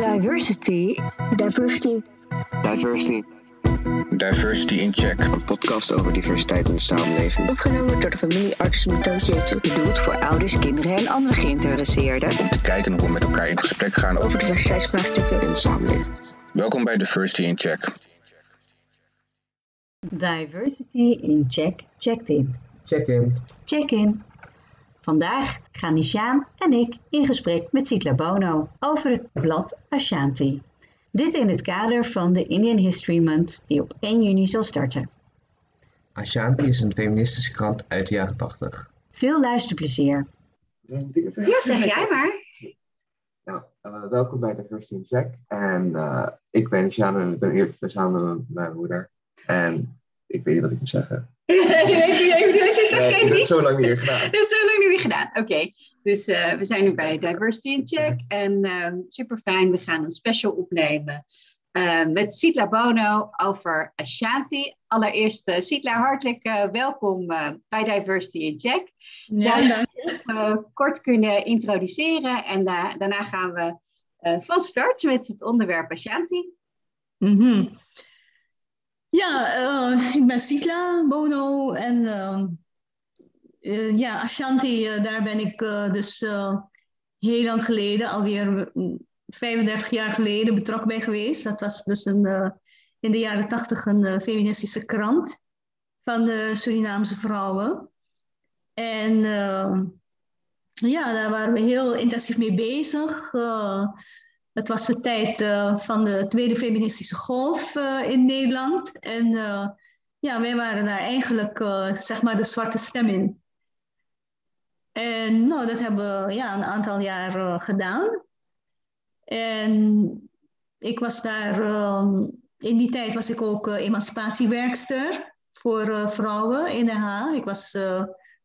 Diversity. Diversity. Diversity. Diversity in Check. Een podcast over diversiteit in de samenleving. Opgenomen door de familie Artsen met Jeetje. Bedoeld voor ouders, kinderen en andere geïnteresseerden. Om te kijken hoe we met elkaar in gesprek gaan over diversiteitsvraagstukken. In de samenleving. Welkom bij Diversity in Check. Diversity in Check, checked in. Check-in. Check-in. Vandaag gaan Nishaan en ik in gesprek met Sitla Bono over het blad Ashanti. Dit in het kader van de Indian History Month die op 1 juni zal starten. Ashanti is een feministische krant uit de jaren 80. Veel luisterplezier. Ja, zeg jij maar. Nou, eh, welkom bij Diversity in Check. En eh, ik ben Sjaan en ik ben hier samen met mijn moeder. En ik weet niet wat ik moet zeggen. ik weet niet zegt. ik heb het niet. zo lang niet meer gedaan. Gedaan. Oké, dus eh, we zijn nu bij Diversity in Check. En ehm super fijn, we gaan een special opnemen eh, met Sitla Bono over Ashanti. Allereerst, eh Sitla, hartelijk welkom bij Diversity in Check. Zou je eh, kort kunnen introduceren en da- daarna gaan we van start met het onderwerp Ashanti. Mhm. Ja, ik ben Sitla Bono en eh, ja, Ashanti, eh, daar ben ik eh, dus heel lang geleden, alweer mm, 35 jaar geleden, betrokken bij geweest. Dat was dus een, in de jaren 80 een feministische krant van de Surinaamse vrouwen. En ehm, ja, daar waren we heel intensief mee bezig. Het was de tijd van de tweede feministische golf in Nederland. En ja, wij waren daar eigenlijk zeg maar de zwarte stem in. En nou, dat hebben we ja, een aantal jaar eh, gedaan. En ik was daar, ehm, in die tijd was ik ook eh, emancipatiewerkster voor eh, vrouwen in Den Haag. Ik was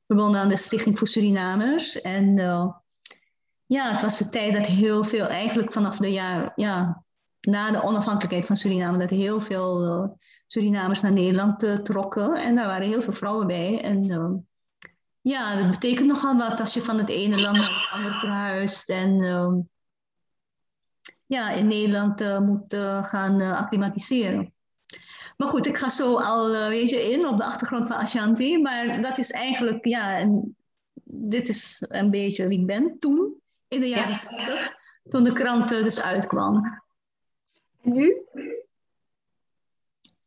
verbonden aan de Stichting voor Surinamers. En ja, het was de tijd dat heel veel, eigenlijk vanaf de jaar, ja, na de onafhankelijkheid van Suriname, dat heel veel Surinamers naar Nederland trokken. En daar waren heel veel vrouwen bij. En eh, ja, dat betekent nogal wat als je van het ene land naar het andere verhuist. En eh, ja, in Nederland eh, moet eh, gaan eh, acclimatiseren. Maar goed, ik ga zo al weet je, in op de achtergrond van Ashanti. Maar dat is eigenlijk, ja, en dit is een beetje wie ik ben toen, in de jaren 80, toen de krant dus uitkwam. En nu?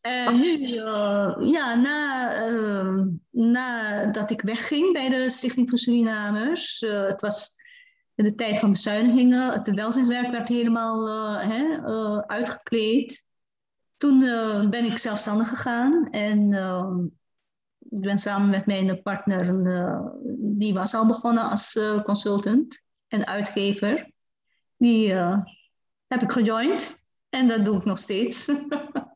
En nu, eh, ja, na, eh, nadat ik wegging bij de Stichting voor Surinamers, eh, het was in de tijd van bezuinigingen, het welzijnswerk werd helemaal eh, hè, uitgekleed. Toen ben ik zelfstandig gegaan en eh, ik ben samen met mijn partner, die was al begonnen als consultant en uitgever. Die heb ik gejoind en dat doe ik nog steeds.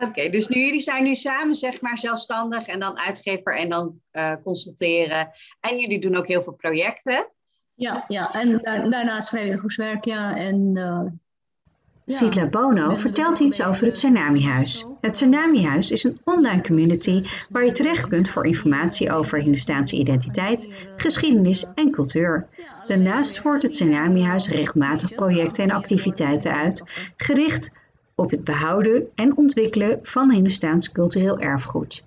Oké, dus nu, jullie zijn nu samen zeg maar zelfstandig en dan uitgever en dan eh, consulteren. En jullie doen ook heel veel projecten. Ja, ja. en da- daarnaast vrijwilligerswerk, ja. En, eh, ja. Sitla Bono vertelt iets over het Tsunami-huis. Het Tsunami-huis is een online community waar je terecht kunt voor informatie over Hindoestaanse identiteit, geschiedenis en cultuur. Daarnaast voert het Tsunami-huis regelmatig projecten en activiteiten uit, gericht op het behouden en ontwikkelen van Hindoestaans cultureel erfgoed.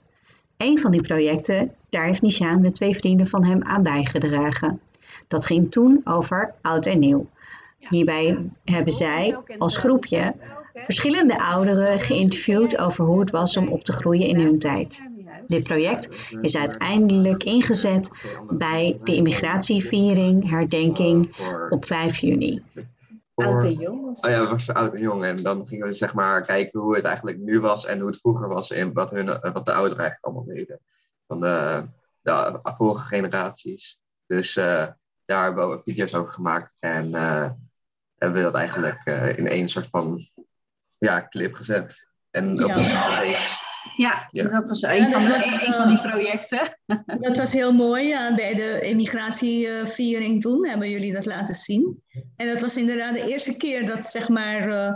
Een van die projecten, daar heeft Nishaan met twee vrienden van hem aan bijgedragen. Dat ging toen over oud en nieuw. Hierbij hebben zij als groepje verschillende ouderen geïnterviewd over hoe het was om op te groeien in hun tijd. Dit project is uiteindelijk ingezet bij de immigratieviering, herdenking op 5 juni. Oud en jong. was- Oh ja, we waren oud en jong. En dan gingen we zeg maar kijken hoe het eigenlijk nu was en hoe het vroeger was en wat, hun, eh, wat de ouderen eigenlijk allemaal deden. Van de, de vorige generaties. Dus eh, daar hebben we video's over gemaakt. En eh, hebben we dat eigenlijk in één soort van ja, clip gezet. En ook Ja. een reeks. Ja, Ja. dat was Ja, een, dat van, de, was, een van die projecten. Dat was heel mooi, ja. Bij de immigratieviering toen hebben jullie dat laten zien. En dat was inderdaad de eerste keer dat, zeg maar, eh,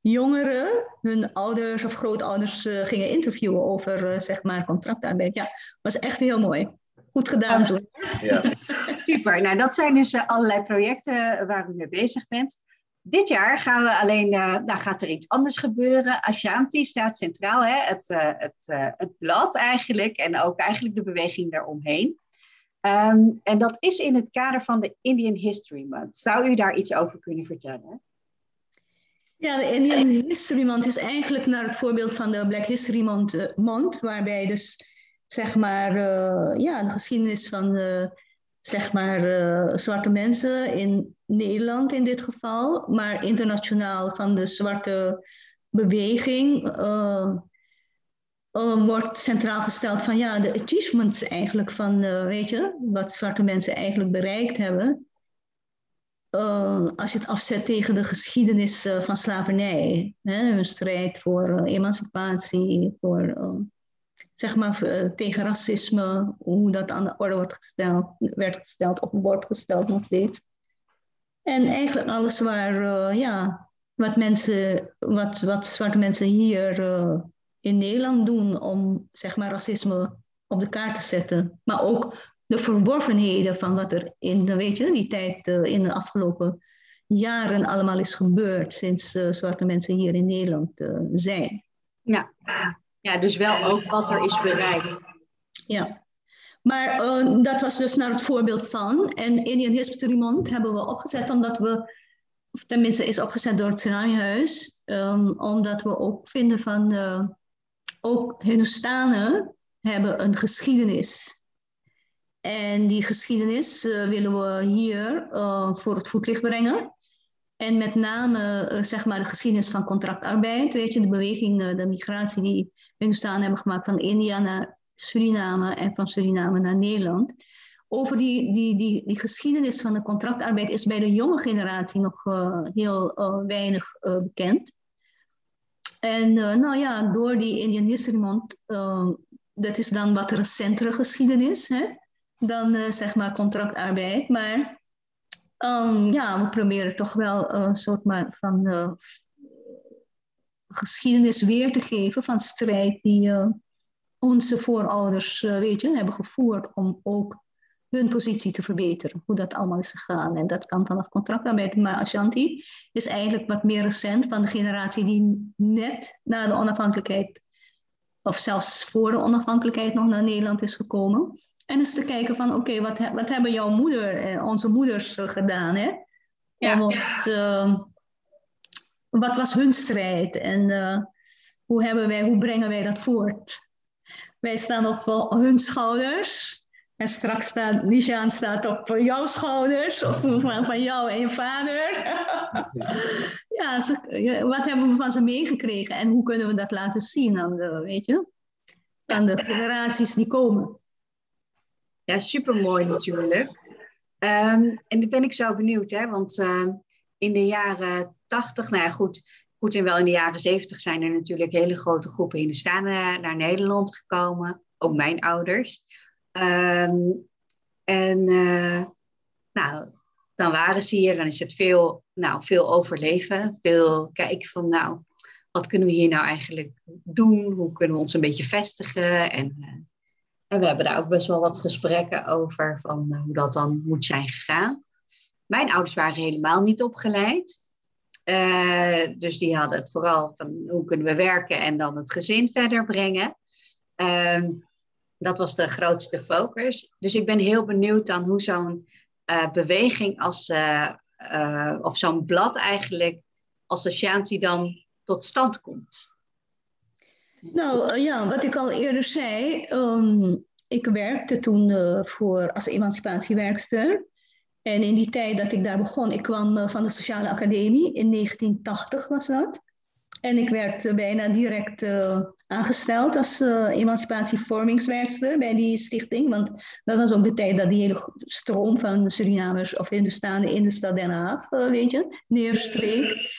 jongeren hun ouders of grootouders eh, gingen interviewen over, eh, zeg maar, contractarbeid. Ja, was echt heel mooi. Goed gedaan toen. Ja. Super. Nou, dat zijn dus eh, allerlei projecten waar u mee bezig bent. Dit jaar gaan we alleen, uh, nou gaat er iets anders gebeuren. Ashanti staat centraal, hè? Het, uh, het, uh, het blad eigenlijk en ook eigenlijk de beweging daaromheen. Um, en dat is in het kader van de Indian History Month. Zou u daar iets over kunnen vertellen? Ja, de Indian History Month is eigenlijk naar het voorbeeld van de Black History Month, waarbij dus zeg maar ja, de geschiedenis van zeg maar, uh, zwarte mensen in Nederland in dit geval, maar internationaal van de zwarte beweging uh, uh, wordt centraal gesteld van ja, de achievements eigenlijk van, weet je, wat zwarte mensen eigenlijk bereikt hebben. als je het afzet tegen de geschiedenis van slavernij, hè, strijd voor emancipatie, voor zeg maar, eh, tegen racisme, hoe dat aan de orde wordt gesteld, werd gesteld, op wordt gesteld nog steeds. En eigenlijk alles waar, uh, ja, wat mensen, wat, wat zwarte mensen hier uh, in Nederland doen om, zeg maar, racisme op de kaart te zetten. Maar ook de verworvenheden van wat er in weet je, die tijd, in de afgelopen jaren allemaal is gebeurd sinds zwarte mensen hier in Nederland zijn. Ja, ja, dus wel ook wat er is bereikt. Ja, maar uh, dat was dus naar het voorbeeld van. En Indian History Month hebben we opgezet omdat we, of tenminste is opgezet door het Tsunamihuis, um, omdat we ook vinden van, uh, ook Hindustanen hebben een geschiedenis. En die geschiedenis uh, willen we hier voor het voetlicht brengen. En met name zeg maar de geschiedenis van contractarbeid, weet je, de beweging, de migratie die Hindustanen hebben gemaakt van India naar Suriname en van Suriname naar Nederland. Over die, die, die, die geschiedenis van de contractarbeid is bij de jonge generatie nog uh, heel weinig bekend. En nou ja, door die Indian History Month, dat is dan wat recentere geschiedenis hè, dan zeg maar contractarbeid. Maar Um, ja, we proberen toch wel een soort van geschiedenis weer te geven van strijd die onze voorouders, uh, weet je, hebben gevoerd om ook hun positie te verbeteren. Hoe dat allemaal is gegaan. En dat kan vanaf contractarbeid. Maar Ashanti is eigenlijk wat meer recent van de generatie die net na de onafhankelijkheid, of zelfs voor de onafhankelijkheid nog naar Nederland is gekomen. En eens te kijken van, oké, wat, wat hebben jouw moeder, en onze moeders eh, gedaan, hè? Ja. Ons, uh, wat was hun strijd en uh, hoe, hebben wij, hoe brengen wij dat voort? Wij staan op hun schouders en straks staat, Nishan staat op jouw schouders of van, van jou en je vader. ja, ze, wat hebben we van ze meegekregen en hoe kunnen we dat laten zien aan de, weet je, aan de generaties die komen? Ja, supermooi natuurlijk. Um, en dan ben ik zo benieuwd, hè, want uh, in de jaren 80, nou ja, goed, goed en wel in de jaren 70 zijn er natuurlijk hele grote groepen Hindustanen naar Nederland gekomen, ook mijn ouders. Um, en uh, nou, dan waren ze hier, dan is het veel, nou, veel overleven, veel kijken van, nou, wat kunnen we hier nou eigenlijk doen? Hoe kunnen we ons een beetje vestigen? En uh, en we hebben daar ook best wel wat gesprekken over van hoe dat dan moet zijn gegaan. Mijn ouders waren helemaal niet opgeleid. Uh, dus die hadden het vooral van hoe kunnen we werken en dan het gezin verder brengen. Uh, dat was de grootste focus. Dus ik ben heel benieuwd dan hoe zo'n uh, beweging als, of zo'n blad eigenlijk, als Shanti dan tot stand komt. Nou ja, wat ik al eerder zei, um, ik werkte toen voor, als emancipatiewerkster. En in die tijd dat ik daar begon, ik kwam uh, van de Sociale Academie, in 1980 was dat. En ik werd bijna direct aangesteld als emancipatievormingswerkster bij die stichting. Want dat was ook de tijd dat die hele stroom van Surinamers of Hindustanen in de stad Den Haag, weet je, neerstreek.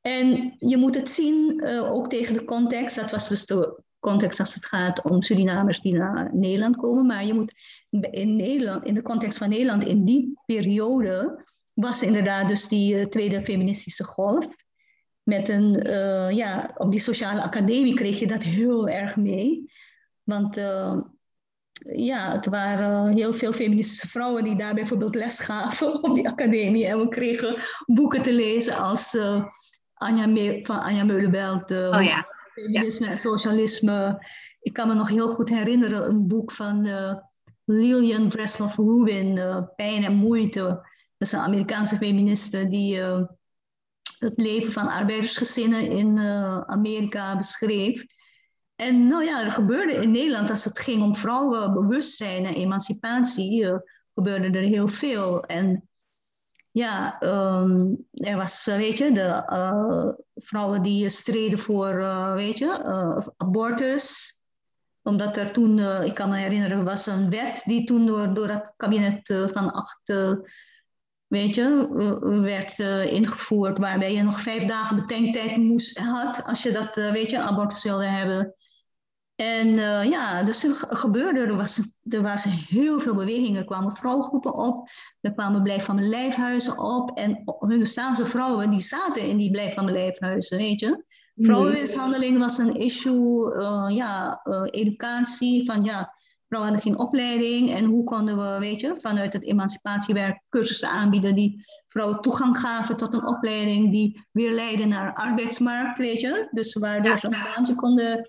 En je moet het zien, uh, ook tegen de context. Dat was dus de context als het gaat om Surinamers die naar Nederland komen. Maar je moet in Nederland, in de context van Nederland, in die periode was inderdaad dus die uh, tweede feministische golf. Met een, uh, ja, op die sociale academie kreeg je dat heel erg mee. Want ja, het waren heel veel feministische vrouwen die daar bijvoorbeeld les gaven op die academie. En we kregen boeken te lezen als Anja van Anja Meulenbelt, oh, ja. Feminisme en Socialisme. Ik kan me nog heel goed herinneren een boek van uh, Lillian Breslov Rubin, Pijn en Moeite. Dat is een Amerikaanse feministe die het leven van arbeidersgezinnen in Amerika beschreef. En nou ja, er gebeurde in Nederland, als het ging om vrouwenbewustzijn en emancipatie, gebeurde er heel veel. En ja, um, er was, eh, weet je, de vrouwen die streden voor, uh, weet je, abortus. Omdat er toen, ik kan me herinneren, was een wet die toen door, door het kabinet van acht, weet je, werd ingevoerd. Waarbij je nog vijf dagen bedenktijd moest, had als je dat, weet je, abortus wilde hebben. En uh, ja, dus er gebeurde, er was, er was heel veel beweging. Er kwamen vrouwengroepen op, er kwamen blijf van mijn lijfhuizen op. En Hindustaanse vrouwen, die zaten in die blijf van mijn lijfhuizen, weet je. Vrouwenmishandeling was een issue, uh, ja, uh, educatie, van ja, vrouwen hadden geen opleiding. En hoe konden we, weet je, vanuit het emancipatiewerk cursussen aanbieden die vrouwen toegang gaven tot een opleiding die weer leiden naar de arbeidsmarkt, weet je. Dus waardoor ze een baantje konden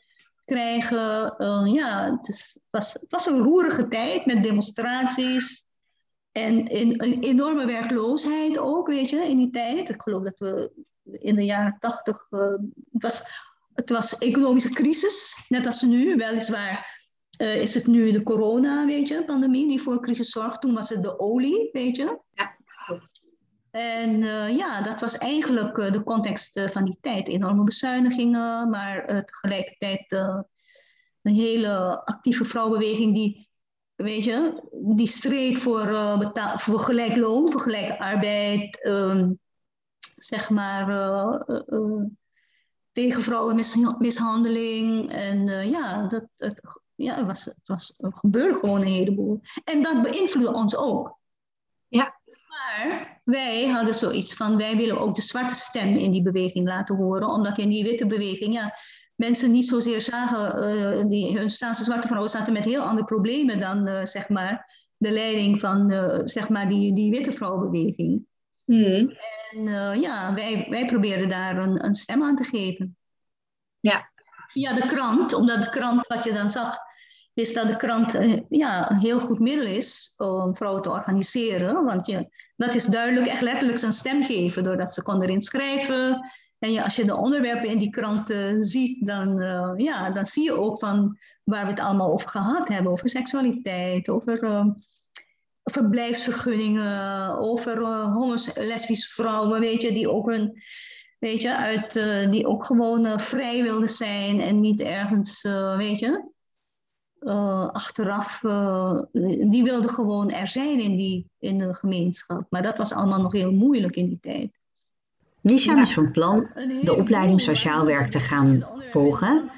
krijgen. Uh, ja, het, is, was, het was een roerige tijd met demonstraties. En in, een enorme werkloosheid ook, weet je, in die tijd. Ik geloof dat we in de jaren tachtig... Uh, het, was, het was economische crisis, net als nu. Weliswaar uh, is het nu de corona, weet je, pandemie die voor crisis zorgt. Toen was het de olie, weet je. Ja, en uh, ja, dat was eigenlijk uh, de context uh, van die tijd. Enorme bezuinigingen, maar tegelijkertijd een hele actieve vrouwenbeweging die, weet je, die streed voor, voor gelijk loon, voor gelijke arbeid, um, zeg maar, tegen vrouwenmishandeling. En ja, dat, het, ja het, was, het, er gebeurde gewoon een heleboel. En dat beïnvloedde ons ook. Maar wij hadden zoiets van, wij willen ook de zwarte stem in die beweging laten horen, omdat in die witte beweging, ja, mensen niet zozeer zagen, uh, die hun Staanse zwarte vrouwen zaten met heel andere problemen dan, uh, zeg maar, de leiding van, uh, zeg maar, die, die witte vrouwenbeweging. Hmm. En ja, wij, wij probeerden daar een, een stem aan te geven. Ja. Via de krant, omdat de krant, wat je dan zag, is dat de krant ja, een heel goed middel is om vrouwen te organiseren. Want je, dat is duidelijk echt letterlijk zijn stem geven, doordat ze konden erin schrijven. En ja, als je de onderwerpen in die krant uh, ziet, dan, uh, ja, dan zie je ook van waar we het allemaal over gehad hebben. Over seksualiteit, over uh, verblijfsvergunningen, over homos lesbische vrouwen, weet je, die ook een... Weet je, uit, die ook gewoon vrij wilden zijn en niet ergens, weet je, uh, achteraf, uh, die wilden gewoon er zijn in, die, in de gemeenschap. Maar dat was allemaal nog heel moeilijk in die tijd. Nishan is van plan de opleiding sociaal werk te gaan volgen.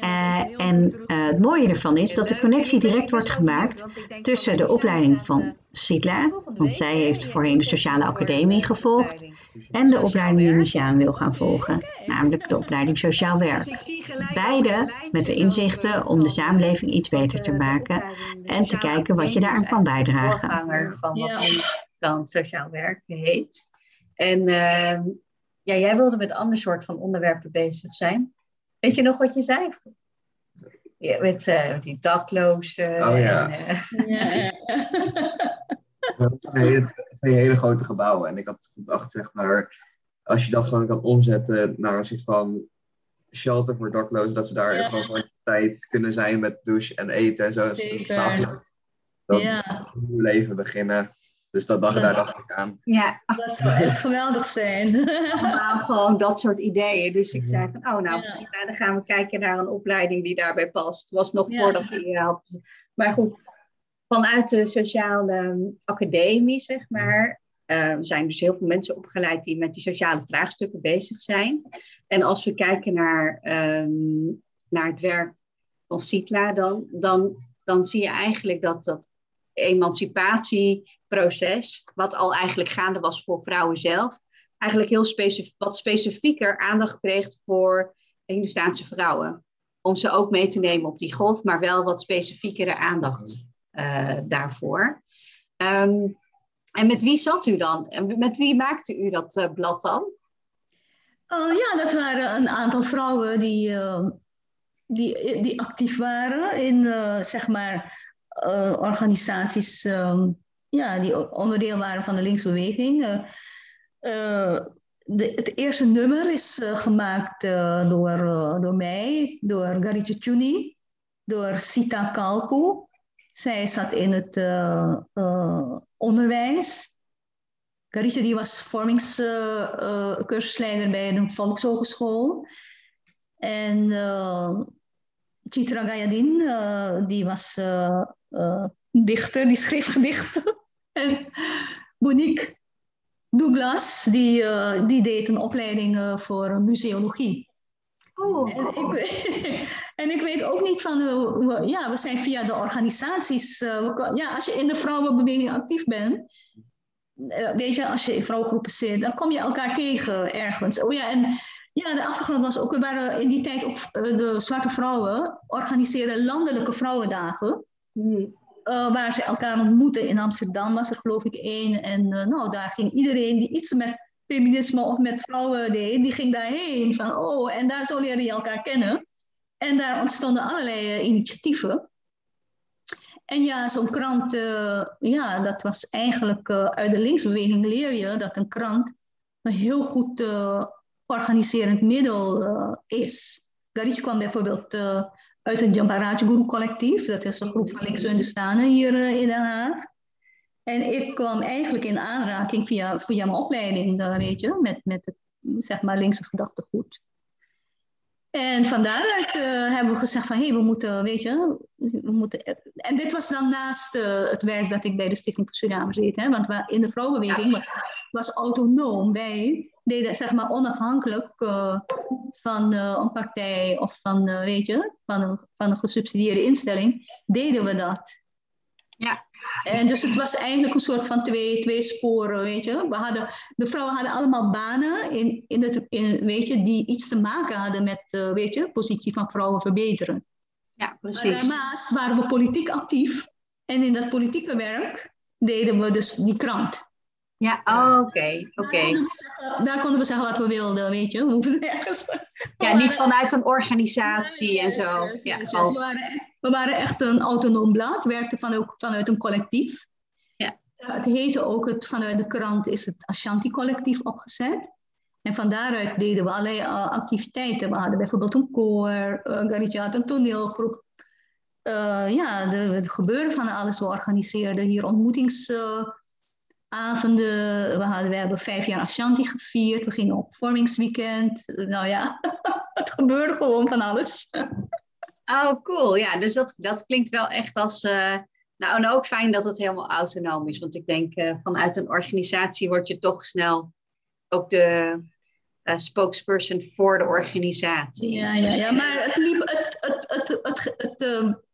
Uh, en uh, het mooie ervan is dat de connectie direct wordt gemaakt tussen de opleiding van Sitla, want zij heeft voorheen de sociale academie gevolgd, en de opleiding die Nishan wil gaan volgen, namelijk de opleiding sociaal werk. Beide met de inzichten om de samenleving iets beter te maken en te kijken wat je daaraan kan bijdragen. van wat dan sociaal werk heet. En uh, ja, jij wilde met een ander soort van onderwerpen bezig zijn. Weet je nog wat je zei? Ja, met, uh, met die daklozen. Oh ja. En, uh... ja. twee, twee hele grote gebouwen. En ik had gedacht, zeg maar, als je dat gewoon kan omzetten naar een soort van shelter voor daklozen, dat ze daar Ja. gewoon voor tijd kunnen zijn met douche en eten en zo. Dat ze Zeker. slapen. Dan Ja. een nieuw leven beginnen. Dus dat dacht, Ja. daar dacht ik aan. Ja, Dat zou echt geweldig zijn. allemaal gewoon dat soort ideeën. Dus ik zei van, oh nou, Ja. dan gaan we kijken naar een opleiding die daarbij past. was nog Ja. voordat hij hier had. Maar goed, vanuit de sociale academie, zeg maar, eh, zijn dus heel veel mensen opgeleid die met die sociale vraagstukken bezig zijn. En als we kijken naar, ehm, naar het werk van Citla, dan, dan, dan zie je eigenlijk dat dat emancipatieproces, wat al eigenlijk gaande was voor vrouwen zelf, eigenlijk heel specif wat specifieker aandacht kreeg voor Hindustaanse vrouwen. om ze ook mee te nemen op die golf, maar wel wat specifiekere aandacht uh, daarvoor. Um, en met wie zat u dan? En met wie maakte u dat uh, blad dan? Uh, ja, dat waren een aantal vrouwen die, die, die actief waren in, zeg maar, organisaties um, ja, die onderdeel waren van de linksbeweging. De, het eerste nummer is gemaakt door, door mij, door Garitje Tjuni, door Sita Kalku. Zij zat in het onderwijs. Garitje die was vormingscursusleider bij een volkshogeschool. En Chitra Gayadin, die was dichter, die schreef gedichten. en Monique Douglas, die, uh, die deed een opleiding uh, voor museologie. Oh. En ik, en ik weet ook niet van, uh, ja, we zijn via de organisaties, ja, als je in de vrouwenbeweging actief bent, weet je, als je in vrouwengroepen zit, dan kom je elkaar tegen ergens. Oh ja, en ja, de achtergrond was ook, we waren in die tijd ook, de zwarte vrouwen organiseerden landelijke vrouwendagen. Hmm. Uh, waar ze elkaar ontmoeten. In Amsterdam was er geloof ik één. En uh, nou, daar ging iedereen die iets met feminisme of met vrouwen deed, die ging daarheen. Van, oh, en daar zo leerde je elkaar kennen. En daar ontstonden allerlei uh, initiatieven. En ja, zo'n krant, ja, dat was eigenlijk uit de linksbeweging leer je dat een krant een heel goed organiserend middel is. Garitje kwam bijvoorbeeld uit het Jamparaj Guru collectief. Dat is een groep van linkse Hindustanen hier uh, in Den Haag. En ik kwam eigenlijk in aanraking via, via mijn opleiding, weet je, met, met het zeg maar linkse gedachtegoed. En van daaruit uh, hebben we gezegd van, hé, hey, we moeten, weet je, we moeten... En dit was dan naast uh, het werk dat ik bij de Stichting voor Suriname deed, hè, want we, in de vrouwenbeweging was, was autonoom. Wij deden, zeg maar, onafhankelijk uh, van een partij of van, weet je, van een, van een gesubsidieerde instelling, deden we dat. Ja. En dus het was eigenlijk een soort van twee, twee sporen, weet je. We hadden, de vrouwen hadden allemaal banen in, in het, in, weet je, die iets te maken hadden met uh, weet je, positie van vrouwen verbeteren. Ja, precies. Maar daarnaast waren we politiek actief. En in dat politieke werk deden we dus die krant. Ja, oh, oké, oké. Daar konden we zeggen wat we wilden, weet je. We hoefden ergens... Ja, niet vanuit een organisatie en zo. Ja, we, waren, we waren echt een autonoom blad, werkten van, ook vanuit een collectief. Ja. Het heette ook, het, vanuit de krant is het Ashanti-collectief opgezet. En van daaruit deden we allerlei uh, activiteiten. We hadden bijvoorbeeld een koor, uh, Garitje had een toneelgroep. Uh, ja, er gebeurde van alles. We organiseerden hier ontmoetings avonden. We, hadden, we hebben vijf jaar Ashanti gevierd. We gingen op vormingsweekend. Nou ja, het gebeurde gewoon van alles. Oh, cool. Ja, dus dat, dat klinkt wel echt als... Uh, nou, en ook fijn dat het helemaal autonoom is. Want ik denk, uh, vanuit een organisatie word je toch snel ook de uh, spokesperson voor de organisatie. Ja, ja, ja. maar het, liep, het, het, het, het, het,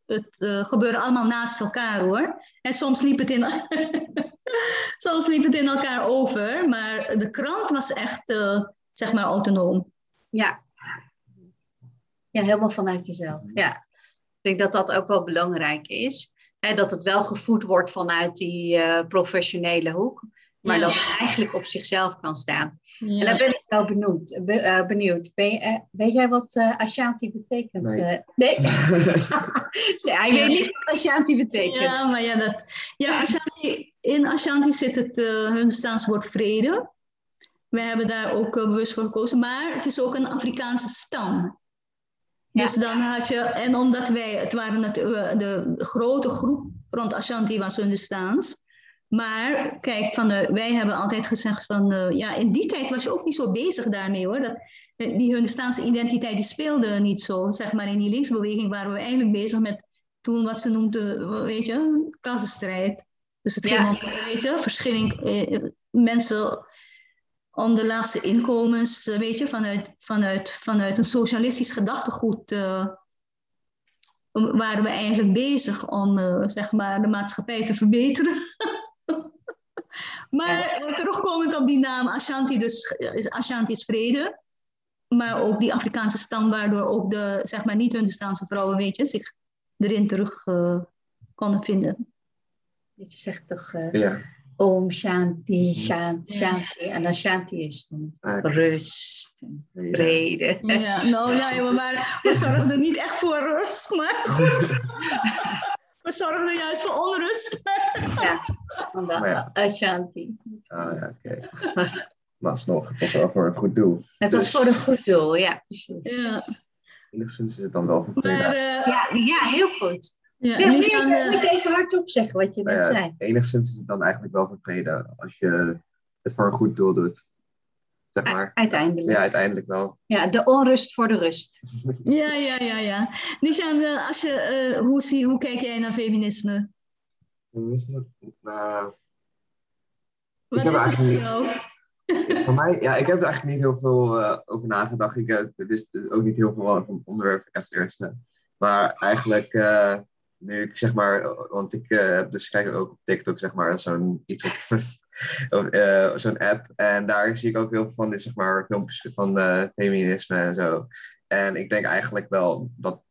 het, het gebeurde allemaal naast elkaar hoor. En soms liep het in... Soms liep het in elkaar over, maar de krant was echt, zeg maar, autonoom. Ja. Ja, helemaal vanuit jezelf. Ja. Ik denk dat dat ook wel belangrijk is. Hè, dat het wel gevoed wordt vanuit die uh, professionele hoek. Maar ja. dat het eigenlijk op zichzelf kan staan. Ja. En dan ben ik wel benieuwd. Be, uh, benieuwd. Ben je, uh, weet jij wat uh, Ashanti betekent? Nee. nee? nee, hij weet niet wat Ashanti betekent. Ja, maar ja, dat, ja Ashanti, in Ashanti zit het hun staanswoord vrede. We hebben daar ook bewust voor gekozen. Maar het is ook een Afrikaanse stam. Dus dan had je, en omdat wij, het waren natuurlijk de grote groep rond Ashanti was Hindustaans. Maar kijk, van de, wij hebben altijd gezegd van, uh, ja, in die tijd was je ook niet zo bezig daarmee hoor. Dat, die Hindustaanse identiteit die speelde niet zo. Zeg maar in die linksbeweging waren we eigenlijk bezig met toen wat ze noemden, weet je, klassenstrijd. Dus het ging ja. om, weet je, verschilling, eh, mensen om de laagste inkomens, uh, weet je, vanuit, vanuit, vanuit een socialistisch gedachtegoed uh, waren we eigenlijk bezig om, zeg maar, de maatschappij te verbeteren. Maar ja. terugkomend op die naam Ashanti, dus is Ashanti is vrede. maar ook die Afrikaanse stam, waardoor ook de zeg maar, niet-Hindustaanse vrouwen weet je, zich erin terug uh, konden vinden. Je zegt toch uh, Ja. Om Shanti, Shanti, Shanti. En dan Shanti is dan rust, en vrede. Ja, nou ja, maar we zorgden niet echt voor rust, maar we zorgden juist voor onrust. Ja, van de Maar ja. Ashanti. Ah, ja, oké. Maar alsnog, het was wel voor een goed doel. Het was Dus voor een goed doel, ja, precies. Ja, Enigszins is het dan wel voor maar vrede. eh, Ja, ja, heel goed. Ja, Zeg, moet je, moet je even hardop zeggen wat je Nou net ja, zei. enigszins is het dan eigenlijk wel voor vrede als je het voor een goed doel doet. Zeg maar. Uiteindelijk. Ja, uiteindelijk wel. Ja, de onrust voor de rust. Ja, ja, ja, ja. Nishan, als je, eh, hoe, zie, hoe kijk jij naar feminisme? Het? Nou, Wat is het voor jou? Voor mij, ja, ik heb er eigenlijk niet heel veel eh, over nagedacht. Ik eh, wist dus ook niet heel veel van het onderwerp als eerste. Maar eigenlijk, eh, nu ik zeg maar, want ik eh, heb dus kijk ook op TikTok zeg maar zo'n iets op, eh, zo'n app. En daar zie ik ook heel veel van, die, zeg maar, filmpjes van eh, feminisme en zo. En ik denk eigenlijk wel dat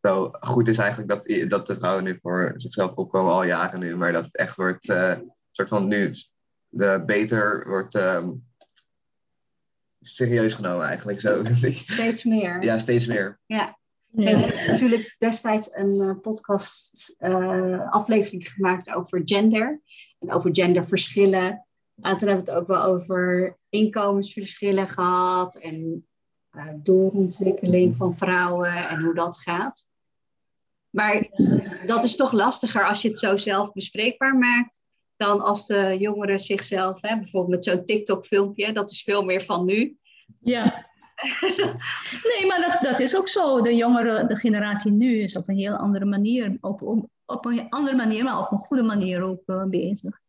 wel goed is eigenlijk dat, dat de vrouwen nu voor zichzelf opkomen al jaren nu. Maar dat het echt wordt, soort van nu de beter wordt ehm, serieus genomen eigenlijk zo. Steeds meer. ja, steeds meer. Ja. Ja. Ik heb natuurlijk destijds een eh, podcast eh, aflevering gemaakt over gender. En over genderverschillen. En toen hebben we het ook wel over inkomensverschillen gehad. En eh, doorontwikkeling van vrouwen en hoe dat gaat. Maar dat is toch lastiger als je het zo zelf bespreekbaar maakt. Dan als de jongeren zichzelf, hè, bijvoorbeeld met zo'n TikTok-filmpje, dat is veel meer van nu. Ja. Nee, maar dat, dat is ook zo. De jongere, de generatie nu is op een heel andere manier, op, op, een andere manier, maar op een goede manier ook eh, bezig.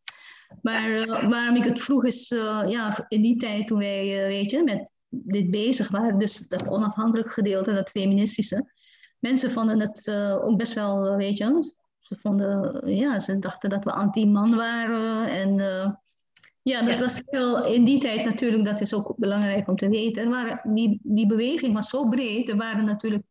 Maar eh, waarom ik het vroeg is, eh, ja, in die tijd toen wij, weet je, met dit bezig waren, dus dat onafhankelijk gedeelte, dat feministische, mensen vonden het ook best wel, weet je, ze vonden, ja, ze dachten dat we anti-man waren en... ja, dat Ja. was heel, in die tijd natuurlijk, dat is ook belangrijk om te weten. Er waren, die, die beweging was zo breed. Er waren natuurlijk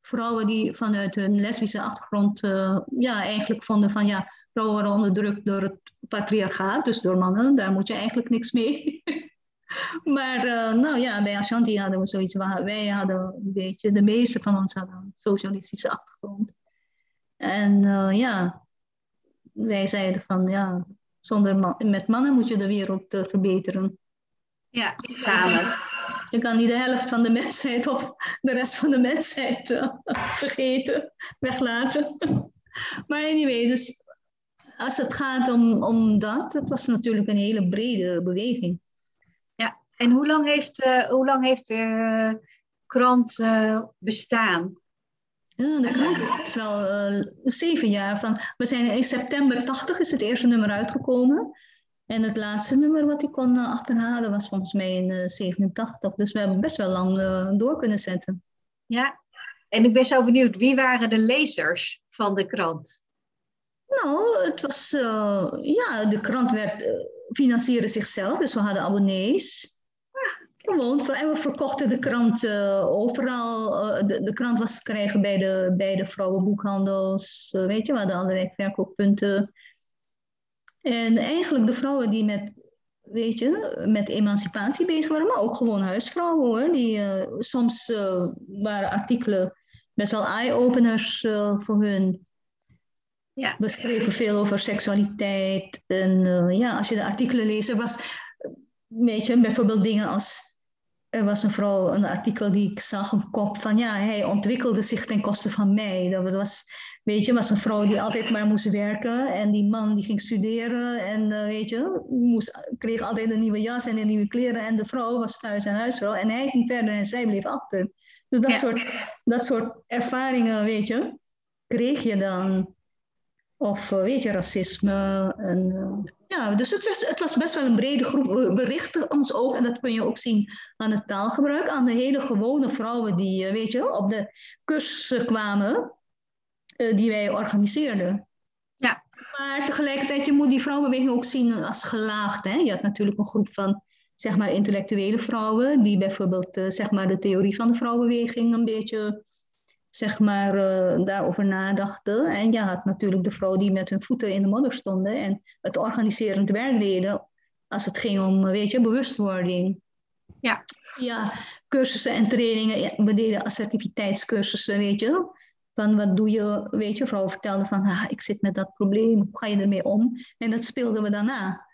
vrouwen die vanuit hun lesbische achtergrond eh, ja, eigenlijk vonden van ja, vrouwen worden onderdrukt door het patriarchaat, dus door mannen, daar moet je eigenlijk niks mee. maar eh, nou ja, bij Ashanti hadden we zoiets, waar wij hadden een beetje, de meeste van ons hadden een socialistische achtergrond. En eh, ja, wij zeiden van ja, zonder man, met mannen moet je de wereld eh, verbeteren. Ja, samen. Je kan niet de helft van de mensheid of de rest van de mensheid eh, vergeten, weglaten. maar anyway, dus als het gaat om, om dat, het was natuurlijk een hele brede beweging. En hoe lang heeft, eh, hoe lang heeft de krant bestaan? Ja, dat is wel eh, zeven jaar van. We zijn in september 80 is het eerste nummer uitgekomen. En het laatste nummer wat ik kon eh, achterhalen was volgens mij in eh, 87. Dus we hebben best wel lang eh, door kunnen zetten. Ja. En ik ben zo benieuwd, wie waren de lezers van de krant? Nou, het was, eh, ja, de krant werd, eh, financierde zichzelf, dus we hadden abonnees. Gewoon, en we verkochten de krant eh, overal. eh, de, de krant was te krijgen bij de, bij de vrouwenboekhandels. eh, weet je, we hadden allerlei verkooppunten. En eigenlijk de vrouwen die met, weet je, met emancipatie bezig waren, maar ook gewoon huisvrouwen hoor. Die, soms waren artikelen best wel eye-openers voor hun. Ja. We schreven veel over seksualiteit. En ja, als je de artikelen leest, was, weet je, bijvoorbeeld dingen als. Er was een vrouw, een artikel die ik zag, een kop van ja, hij ontwikkelde zich ten koste van mij. Dat was, weet je, was een vrouw die altijd maar moest werken en die man die ging studeren en eh, weet je, moest, kreeg altijd een nieuwe jas en een nieuwe kleren en de vrouw was thuis en huisvrouw en hij ging verder en zij bleef achter. Dus dat, Ja. soort, dat soort ervaringen, weet je, kreeg je dan. Of eh, weet je, racisme. En, eh, ja, dus het was, het was best wel een brede groep. We berichten ons ook, en dat kun je ook zien aan het taalgebruik, aan de hele gewone vrouwen die, eh, weet je, op de cursussen kwamen, die wij organiseerden. Ja. Maar tegelijkertijd, je moet die vrouwenbeweging ook zien als gelaagd. Hè? Je had natuurlijk een groep van zeg maar intellectuele vrouwen, die bijvoorbeeld zeg maar de theorie van de vrouwenbeweging een beetje zeg maar eh, daarover nadachten. En je had natuurlijk de vrouwen die met hun voeten in de modder stonden en het organiserend werk deden als het ging om, weet je, bewustwording. Ja. Ja, cursussen en trainingen. We deden assertiviteitscursussen, weet je. Van wat doe je, weet je, vrouwen vertelden van, ah, ik zit met dat probleem, hoe ga je ermee om? En dat speelden we daarna.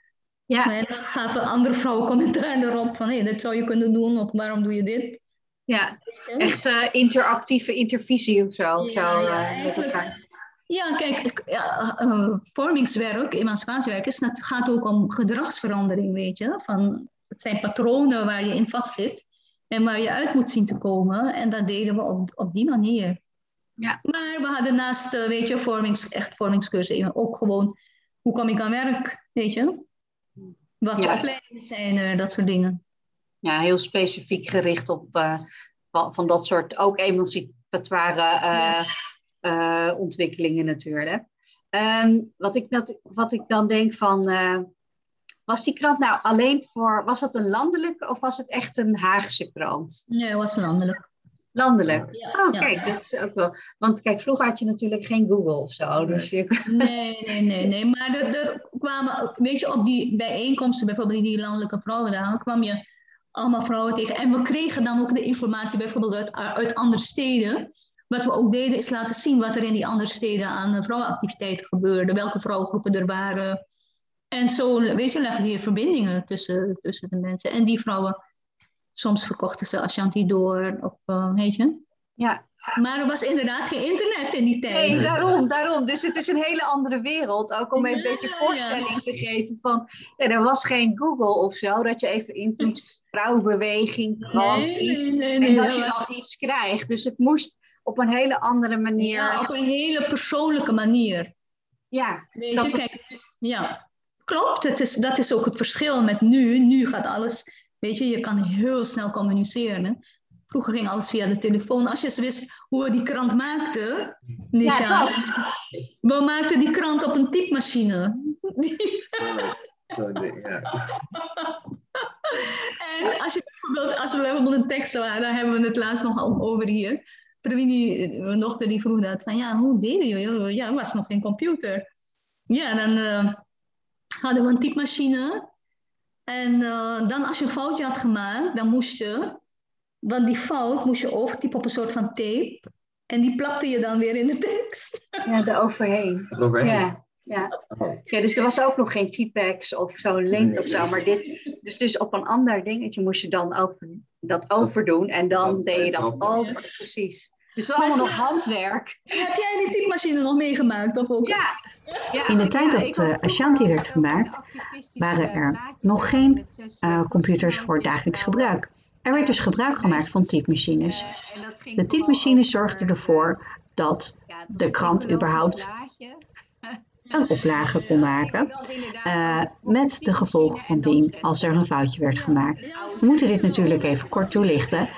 Ja, En dan gaven andere vrouwen commentaar erop van, hé, dit zou je kunnen doen, of waarom doe je dit? Ja. echt eh, interactieve intervisie of zo. of eh, met elkaar. Ja, kijk, ja, eh, vormingswerk, emancipatiewerk, is, het gaat ook om gedragsverandering, weet je. Van, het zijn patronen waar je in vastzit en waar je uit moet zien te komen. En dat deden we op, op die manier. Ja. Maar we hadden naast, weet je, vormings, echt vormingscursussen ook gewoon, hoe kom ik aan werk, weet je. Wat voor Ja. opleidingen zijn er, dat soort dingen. Ja, heel specifiek gericht op eh, van, van dat soort ook emancipatoire eh, ontwikkelingen natuurlijk. Ehm, wat, ik dat, wat ik dan denk van, was die krant nou alleen voor, was dat een landelijke of was het echt een Haagse krant? Nee, dat was landelijk. Landelijk. Ja, Oh, ja, kijk, ja. dat is ook wel. Want kijk, vroeger had je natuurlijk geen Google of zo. Dus je, Nee, nee, nee, nee. Maar er, er kwamen, weet je, op die bijeenkomsten, bijvoorbeeld in die landelijke vrouwendagen, kwam je allemaal vrouwen tegen. En we kregen dan ook de informatie bijvoorbeeld uit, uit andere steden. Wat we ook deden is laten zien wat er in die andere steden aan eh, vrouwenactiviteiten gebeurde, welke vrouwengroepen er waren. En zo, weet je, legde je verbindingen tussen, tussen de mensen. En die vrouwen, soms verkochten ze Ashanti door, of eh, weet je. ja, Maar er was inderdaad geen internet in die tijd. Nee, daarom, daarom. Dus het is een hele andere wereld. Ook om een beetje ja. voorstelling te geven van... Ja, er was geen Google of zo, dat je even intoetst vrouwenbeweging, krant, Nee, iets. nee, nee, en dat je dan iets krijgt. Dus het moest op een hele andere manier... Ja, op een hele persoonlijke manier. Ja, Weet Dat je, kijk, ja, klopt. Het is, dat is ook het verschil met nu. Nu gaat alles, weet je, je kan heel snel communiceren. hè. Vroeger ging alles via de telefoon. Als je eens wist hoe we die krant maakten, Nisha, ja dat. we maakten die krant op een typemachine. Ja. En als, je bijvoorbeeld, als we bijvoorbeeld een tekst waren, daar hebben we het laatst nog al over hier. Pravini, mijn dochter, die vroeg dat van, ja, hoe deden jullie? Ja, er was nog geen computer. Ja, dan eh, hadden we een typemachine. En eh, dan als je een foutje had gemaakt, dan moest je, want die fout moest je overtypen op een soort van tape. En die plakte je dan weer in de tekst. Ja, eroverheen. Eroverheen. Ja, ja. Oh. ja, dus er was ook nog geen T-Pex of zo'n lint of zo. Maar dit, dus, dus op een ander dingetje moest je dan over, dat overdoen. En dan Dat- deed je dat dat- over, precies. Dus het is allemaal nog handwerk. Heb jij die typemachine nog meegemaakt? Of ook? Ja. ja. In de tijd ja, dat, eh, Ashanti werd gemaakt, waren er plaatjes nog geen eh, eh, computers voor dagelijks gebruik. Er werd dus gebruik gemaakt van typemachines. Eh, dat De typemachines over, zorgden ervoor dat de krant überhaupt. Een oplage kon maken. Eh, met de gevolgen van dien als er een foutje werd gemaakt. We moeten dit natuurlijk even kort toelichten,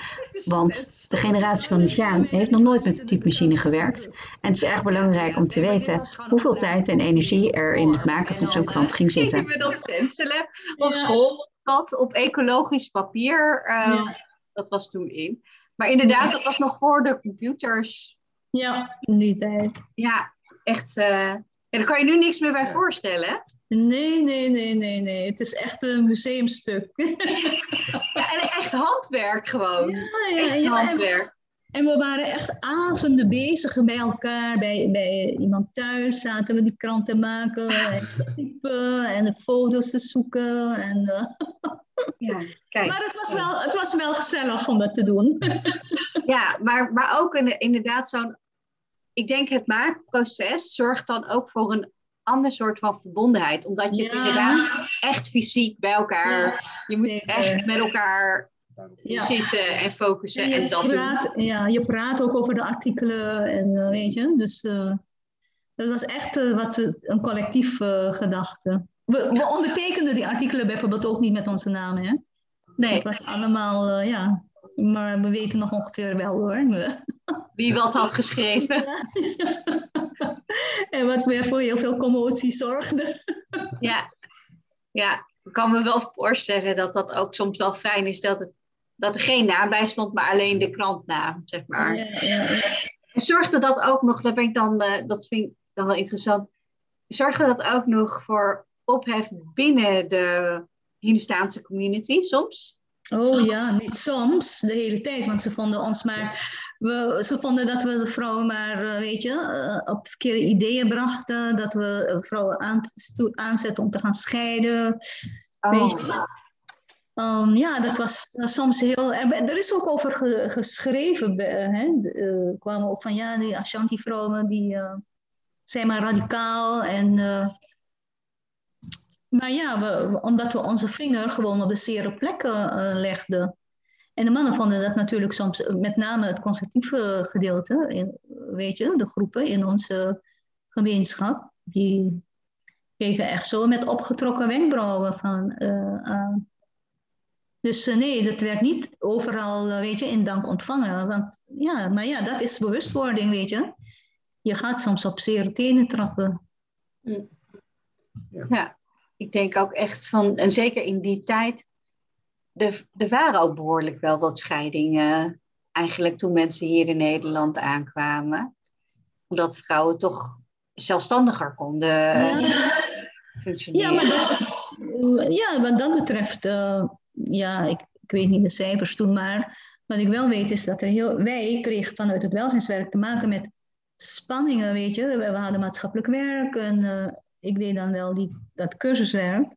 want de generatie van Nishaan heeft nog nooit met de typemachine gewerkt. En het is erg belangrijk om te weten hoeveel tijd en energie er in het maken van zo'n krant ging zitten. Met dat stencelen op school, dat op ecologisch papier, eh, Ja. dat was toen in. Maar inderdaad, dat was nog voor de computers. Ja, in die tijd. Ja, echt. eh ja, daar kan je nu niks meer bij voorstellen. hè? Nee, nee, nee, nee, nee. Het is echt een museumstuk. Ja, en echt handwerk gewoon. Ja, ja, Echt ja, en- handwerk. En we waren echt avonden bezig bij elkaar, bij, bij iemand thuis zaten we die krant te maken en typen en de foto's te zoeken. En, eh, Ja, kijk. maar het was, wel, het was wel gezellig om dat te doen. Ja, maar, maar ook inderdaad zo'n... Ik denk het maakproces zorgt dan ook voor een ander soort van verbondenheid. Omdat je het Ja. inderdaad echt fysiek bij elkaar... je moet zeker. echt met elkaar Ja. zitten en focussen En en, je, dat doen. praat, ja, je praat ook over de artikelen en eh, weet je, dus uh, dat was echt uh, wat, een collectief uh, gedachte. We, we, ondertekenden die artikelen bijvoorbeeld ook niet met onze namen, hè? Nee. Het was allemaal, uh, ja, maar we weten nog ongeveer wel hoor. Wie wat had geschreven. en wat weer voor heel veel commotie zorgde. ja, ja. ik kan me wel voorstellen dat dat ook soms wel fijn is dat, het, dat er geen naam bij stond, maar alleen de krantnaam, zeg maar. Ja, ja. En zorgde dat ook nog, dat, ben ik dan, eh, dat vind ik dan wel interessant, zorgde dat ook nog voor ophef binnen de Hindustaanse community soms? Oh ja, niet soms, de hele tijd. Want ze vonden ons maar. We, ze vonden dat we de vrouwen maar, eh, weet je, eh, op verkeerde ideeën brachten. Dat we eh, vrouwen aan, aanzetten om te gaan scheiden. Weet je. Um, ja, dat was uh, soms heel. Er, er, is ook over ge, geschreven. Hè? Uh, kwamen ook van ja, die Ashanti-vrouwen die uh, zijn maar radicaal en maar ja, we, omdat we onze vinger gewoon op de zere plekken uh, legden. En de mannen vonden dat natuurlijk soms, met name het conservatieve gedeelte, in, weet je, de groepen in onze gemeenschap, die keken echt zo met opgetrokken wenkbrauwen van. Uh, dus nee, dat werd niet overal, weet je, in dank ontvangen. Want ja, maar ja, dat is bewustwording, weet je. Je gaat soms op zere tenen trappen. Ja. ja ik denk ook echt van, en zeker in die tijd, er, er waren ook behoorlijk wel wat scheidingen eigenlijk toen mensen hier in Nederland aankwamen. Omdat vrouwen toch zelfstandiger konden ja. functioneren. Ja, maar dat, ja, wat dat betreft, uh, ja, ik, ik weet niet de cijfers toen, maar wat ik wel weet is dat er heel, wij kregen vanuit het welzijnswerk te maken met spanningen, weet je. We, hadden maatschappelijk werk en uh, ik deed dan wel die, dat cursuswerk.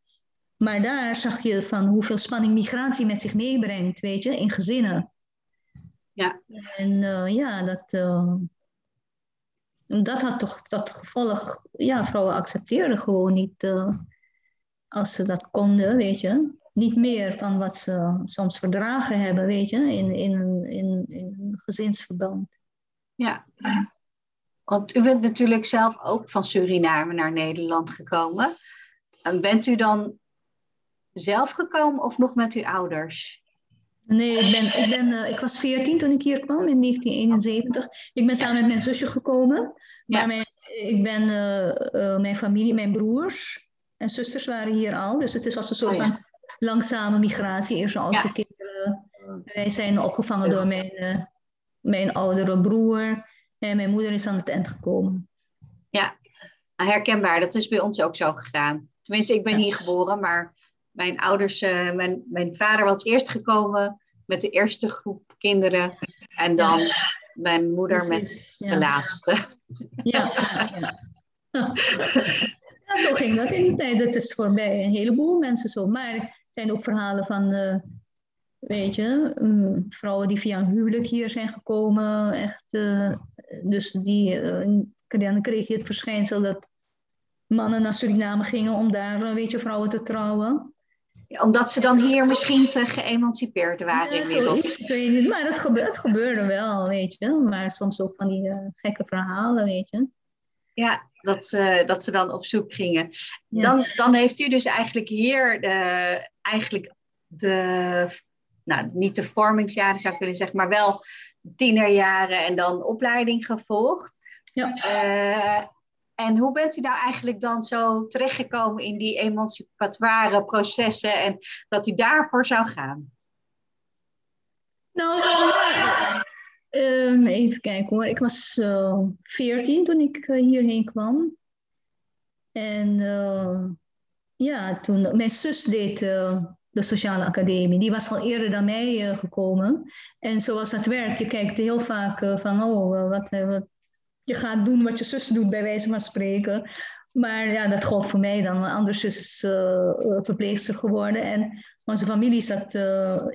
Maar daar zag je van hoeveel spanning migratie met zich meebrengt, weet je, in gezinnen. Ja. En uh, ja, dat, uh, dat had toch dat gevolg, ja, vrouwen accepteerden gewoon niet uh, als ze dat konden, weet je. Niet meer van wat ze soms verdragen hebben, weet je, in, in, in, in, in een gezinsverband. Ja. Want u bent natuurlijk zelf ook van Suriname naar Nederland gekomen. En bent u dan zelf gekomen of nog met uw ouders? Nee, ik, ben, ik, ben, uh, ik was 14 toen ik hier kwam in 1971. Ik ben samen met mijn zusje gekomen. Maar mijn, ik ben, uh, uh, mijn familie, mijn broers en zusters waren hier al. Dus het was een soort oh, ja. van langzame migratie. Eerst de oudste ja. kinderen. Wij zijn opgevangen door mijn, mijn oudere broer. En mijn moeder is aan het eind gekomen. Ja, herkenbaar. Dat is bij ons ook zo gegaan. Tenminste, ik ben hier geboren, maar mijn ouders, uh, mijn, mijn vader was eerst gekomen met de eerste groep kinderen. En dan ja. mijn moeder met ja. de laatste. Ja, ja, ja. zo ging dat in die tijd. Dat is voor mij een heleboel mensen zo. Maar er zijn ook verhalen van... Uh, weet je, um, vrouwen die via een huwelijk hier zijn gekomen, echt, uh, dus die, dan kreeg je het verschijnsel dat mannen naar Suriname gingen om daar, uh, weet je, vrouwen te trouwen. Ja, omdat ze dan hier misschien te geëmancipeerd waren ja, inmiddels. weet niet, maar dat gebeurde, het gebeurde wel, weet je. Maar soms ook van die gekke verhalen, weet je. Ja, dat ze, dat ze dan op zoek gingen. Ja. Dan, dan heeft u dus eigenlijk hier de, eigenlijk de nou, niet de vormingsjaren zou ik willen zeggen, maar wel tienerjaren en dan opleiding gevolgd. Ja. Uh, en hoe bent u nou eigenlijk dan zo terechtgekomen in die emancipatoire processen en dat u daarvoor zou gaan? Nou, uh, even kijken hoor. Ik was uh, 14 toen ik hierheen kwam. En ja, toen mijn zus deed de sociale academie. Die was al eerder dan mij gekomen. En zoals dat werkt, je kijkt heel vaak van, oh, wat, wat, je gaat doen wat je zus doet, bij wijze van spreken. Maar ja, dat gold voor mij dan. Mijn andere zus is uh, verpleegster geworden. En onze familie zat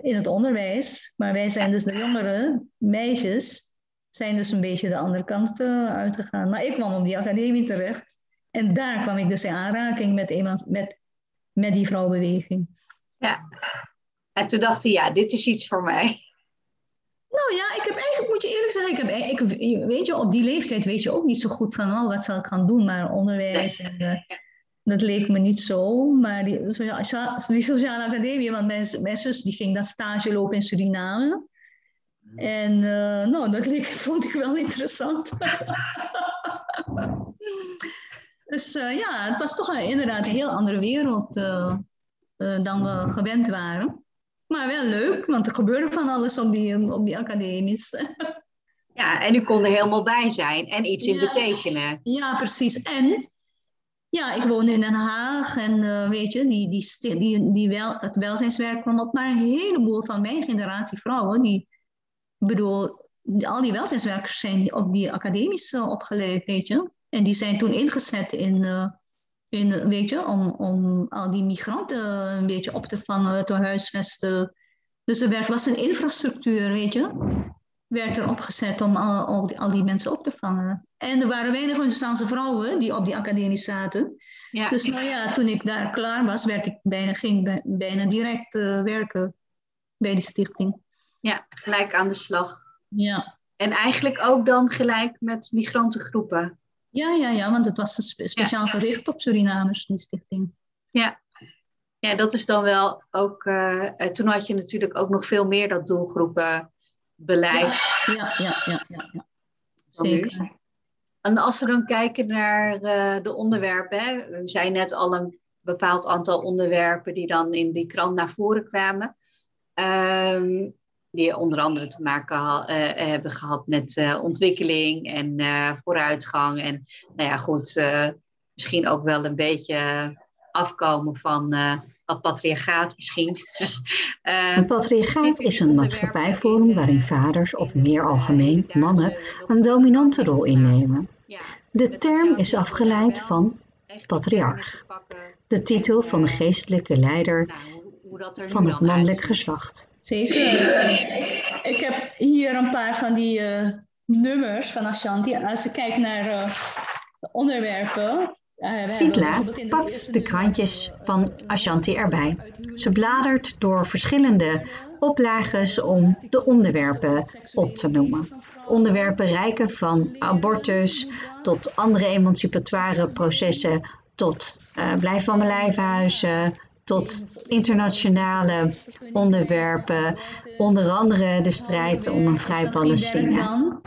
in het onderwijs. Maar wij zijn dus de jongere meisjes, zijn dus een beetje de andere kant uitgegaan. Maar ik kwam op die academie terecht. En daar kwam ik dus in aanraking met, met, met die vrouwenbeweging. Ja. En toen dacht hij, ja, dit is iets voor mij. Nou ja, ik heb moet je eerlijk zeggen, ik heb, ik, weet je, op die leeftijd weet je ook niet zo goed van, oh, wat zal ik gaan doen, maar onderwijs. En, uh, dat leek me niet zo, maar die, die sociale academie, want mijn, mijn zus die ging dan stage lopen in Suriname. En uh, nou, dat leek, vond ik wel interessant. dus uh, ja, het was toch een, inderdaad een heel andere wereld. eh, dan we gewend waren. Maar wel leuk, want er gebeurde van alles op die, op die academies. Ja, en u kon er helemaal bij zijn en iets in Ja. betekenen. Ja, precies. En ja, ik woonde in Den Haag en eh, weet je, die, die, die, die wel, het welzijnswerk kwam op. Maar een heleboel van mijn generatie vrouwen, die, bedoel, al die welzijnswerkers zijn op die academies eh, opgeleid, weet je. En die zijn toen ingezet in, eh, in weet je, om, om al die migranten een beetje op te vangen, te huisvesten. Dus er werd, was een infrastructuur, weet je werd er opgezet om al, al, die, al die mensen op te vangen. En er waren weinig Hindustaanse vrouwen die op die academie zaten. Ja, Dus nou ja, toen ik daar klaar was, werd ik bijna, ging bijna direct eh, werken bij die stichting. ja, gelijk aan de slag. Ja. En eigenlijk ook dan gelijk met migrantengroepen. Ja, ja, ja, want het was spe- speciaal Ja. gericht op Surinamers, die stichting. Ja. ja, dat is dan wel ook. eh, eh, toen had je natuurlijk ook nog veel meer dat doelgroepenbeleid. Ja, ja, ja, ja, ja. nu. zeker. En als we dan kijken naar eh, de onderwerpen, hè, we zijn net al een bepaald aantal onderwerpen die dan in die krant naar voren kwamen. Ehm, die onder andere te maken ha- eh, hebben gehad met eh, ontwikkeling en eh, vooruitgang. En nou ja, goed, eh, misschien ook wel een beetje afkomen van eh wat patriarchaat misschien. Eh, Een patriarchaat is een maatschappijvorm waarin vaders of meer algemeen mannen een dominante rol innemen. De term is afgeleid van patriarch, de titel van de geestelijke leider nou, van het mannelijk geslacht. Zeker. Ik heb hier een paar van die eh, nummers van Ashanti. Als je kijkt naar eh, de onderwerpen. eh, Sitla pakt de krantjes van Ashanti erbij. Ze bladert door verschillende oplages om de onderwerpen op te noemen. Onderwerpen reiken van abortus tot andere emancipatoire processen, tot blijf van mijn lijfhuizen, tot internationale onderwerpen, onder andere de strijd om een vrij Palestina.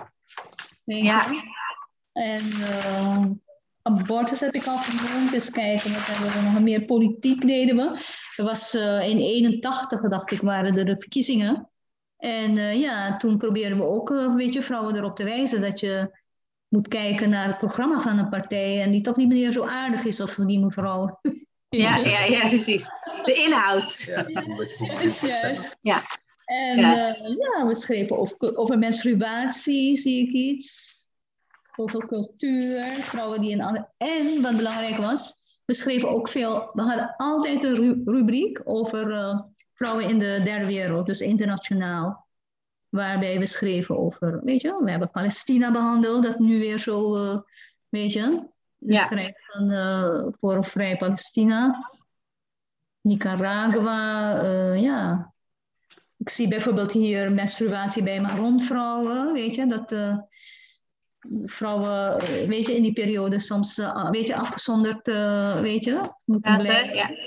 Ja. En eh, abortus heb ik al genoemd. Dus kijken, wat hebben we nog meer? Politiek deden we. Er was eh, in 81, dacht ik, waren er de verkiezingen. En eh, ja, toen probeerden we ook een beetje vrouwen erop te wijzen dat je moet kijken naar het programma van een partij en die toch niet meer zo aardig is of die mevrouw. Ja, ja, ja, precies. De inhoud. Ja, juist. En Ja. ja. ja, we schreven over, over menstruatie, zie ik iets. Over cultuur, vrouwen die een ander... En wat belangrijk was, we schreven ook veel... We hadden altijd een ru- rubriek over eh, vrouwen in de derde wereld, dus internationaal. Waarbij we schreven over, weet je, we hebben Palestina behandeld, dat nu weer zo, eh, weet je, de Ja. strijd van, eh, voor vrij Palestina. Nicaragua, eh, ja. Ik zie bijvoorbeeld hier menstruatie bij Maronvrouwen, weet je, dat eh, vrouwen, weet je, in die periode soms, eh, weet je, afgezonderd, weet je, moeten blijven. ja.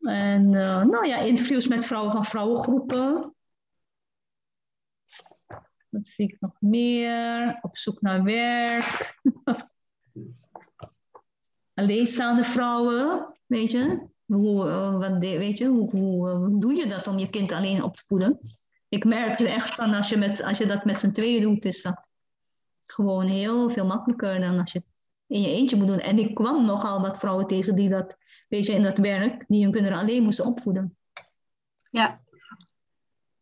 En eh, nou ja, interviews met vrouwen van vrouwengroepen. Wat zie ik nog meer? Op zoek naar werk. Alleenstaande vrouwen, weet je. Hoe, eh, wat weet je, hoe, hoe, eh, hoe doe je dat om je kind alleen op te voeden? Ik merk er echt van als je, met, als je dat met z'n tweeën doet, is dat gewoon heel veel makkelijker dan als je het in je eentje moet doen. En ik kwam nogal wat vrouwen tegen die dat, weet je, in dat werk, die hun kinderen alleen moesten opvoeden. Ja.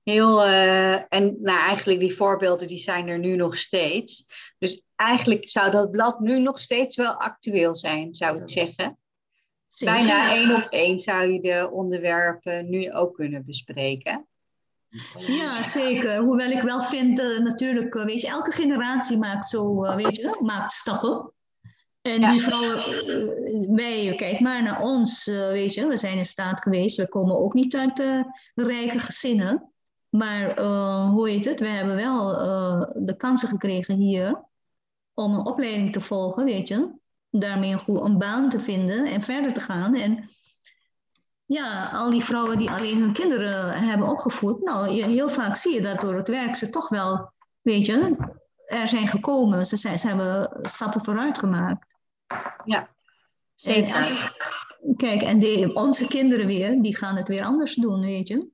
Heel, eh, en nou, eigenlijk die voorbeelden die zijn er nu nog steeds. Dus eigenlijk zou dat blad nu nog steeds wel actueel zijn, zou ik zeggen. Bijna één op één zou je de onderwerpen nu ook kunnen bespreken. Ja, zeker. Hoewel ik wel vind, eh, natuurlijk, eh, weet je, elke generatie maakt zo, eh, weet je, maakt stappen. En Ja. die vrouwen, wij, kijk maar naar ons, weet je, we zijn in staat geweest, we komen ook niet uit rijke gezinnen. Maar eh, hoe heet het, we hebben wel eh, de kansen gekregen hier om een opleiding te volgen, weet je. Daarmee een, goed, een baan te vinden en verder te gaan. En ja, al die vrouwen die alleen hun kinderen hebben opgevoed, nou, je, heel vaak zie je dat door het werk ze toch wel, weet je, er zijn gekomen. Ze, zijn, ze hebben stappen vooruit gemaakt. Ja. Zeker. En, kijk, en de, onze kinderen weer, die gaan het weer anders doen, weet je.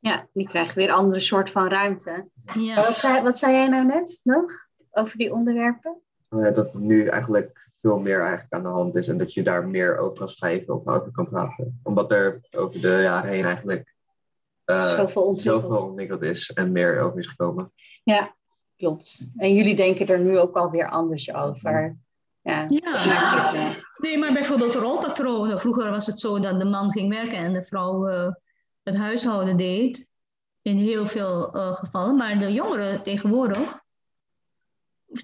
Ja, die krijgen weer een andere soort van ruimte. Ja. Wat, zei, wat zei jij nou net nog over die onderwerpen? Nou dat er nu eigenlijk veel meer eigenlijk aan de hand is en dat je daar meer over kan schrijven of over kan praten. Omdat er over de jaren heen eigenlijk eh, Zoveel ontwikkeld. zoveel ontwikkeld is en meer over is gekomen. Ja, klopt. En jullie denken er nu ook alweer anders over. Ja, Ja. Nee, maar bijvoorbeeld rolpatronen. Vroeger was het zo dat de man ging werken en de vrouw eh, het huishouden deed. In heel veel eh, gevallen. Maar de jongeren tegenwoordig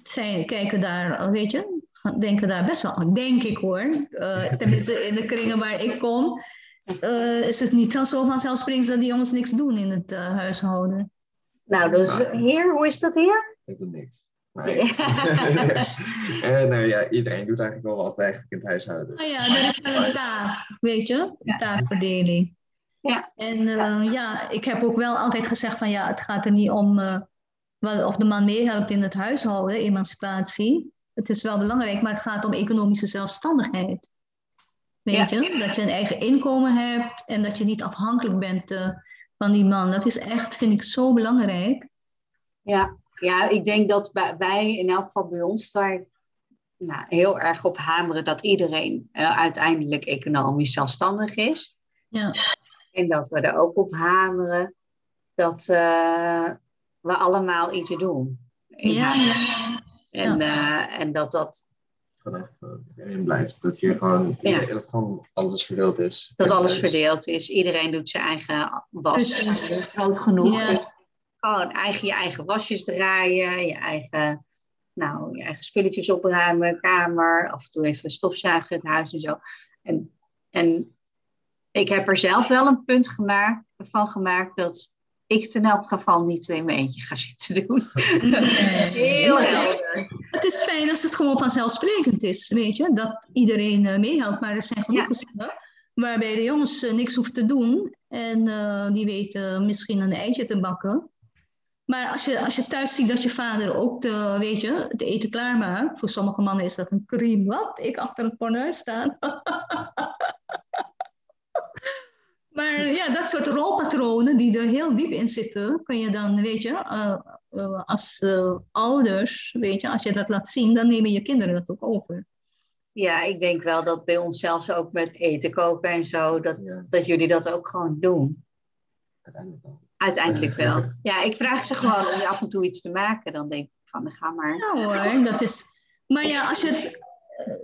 zijn, kijken daar, weet je, denken daar best wel aan. Denk ik hoor. Eh, tenminste, in de kringen waar ik kom, eh, is het niet zo vanzelfsprekend dat die jongens niks doen in het eh, huishouden. Nou, dus heer, hoe is dat hier? Ik doe niks. Maar en nou ja, iedereen doet eigenlijk wel wat eigenlijk in het huishouden. Nou ja, dat is wel een taak, weet je, een taakverdeling. Ja. En eh, ja, ik heb ook wel altijd gezegd van ja, het gaat er niet om eh, of de man meehelpt in het huishouden, emancipatie. Het is wel belangrijk, maar het gaat om economische zelfstandigheid. Weet Ja. je, dat je een eigen inkomen hebt en dat je niet afhankelijk bent eh, van die man. Dat is echt, vind ik, zo belangrijk. Ja, ja, ik denk dat wij, in elk geval bij ons, daar nou, heel erg op hameren dat iedereen uiteindelijk economisch zelfstandig is. Ja. En dat we er ook op hameren dat eh, we allemaal iets doen. Ja. En, eh, en dat dat, erin blijft. Dat je gewoon, Ja. dat gewoon alles verdeeld is. dat alles verdeeld is. Iedereen doet zijn eigen was. Precies. Dat is groot genoeg. Ja. Dus gewoon eigen, je eigen wasjes draaien, je eigen, nou, je eigen spulletjes opruimen, kamer, af en toe even stofzuigen, het huis en zo. En, en ik heb er zelf wel een punt gemaakt, van gemaakt dat ik in elk geval niet in mijn eentje ga zitten doen. Heel helder. Het is fijn als het gewoon vanzelfsprekend is, weet je, dat iedereen eh, meehelpt. Maar er zijn genoeg Ja. gezinnen waarbij de jongens eh, niks hoeven te doen en eh, die weten misschien een eitje te bakken. Maar als je, als je thuis ziet dat je vader ook de, weet je, het eten klaarmaakt, voor sommige mannen is dat een crime. Wat? Ik achter het fornuis staan. maar ja, dat soort rolpatronen die er heel diep in zitten, kun je dan, weet je, eh, eh, als eh, ouders, weet je, als je dat laat zien, dan nemen je kinderen dat ook over. Ja, ik denk wel dat bij ons zelfs ook met eten koken en zo, dat, Ja, dat jullie dat ook gewoon doen. uiteindelijk wel. Uiteindelijk wel. Ja, ik vraag ze gewoon om af en toe iets te maken. Dan denk ik van, ga maar. Ja hoor, dat is. Maar ja, als je het,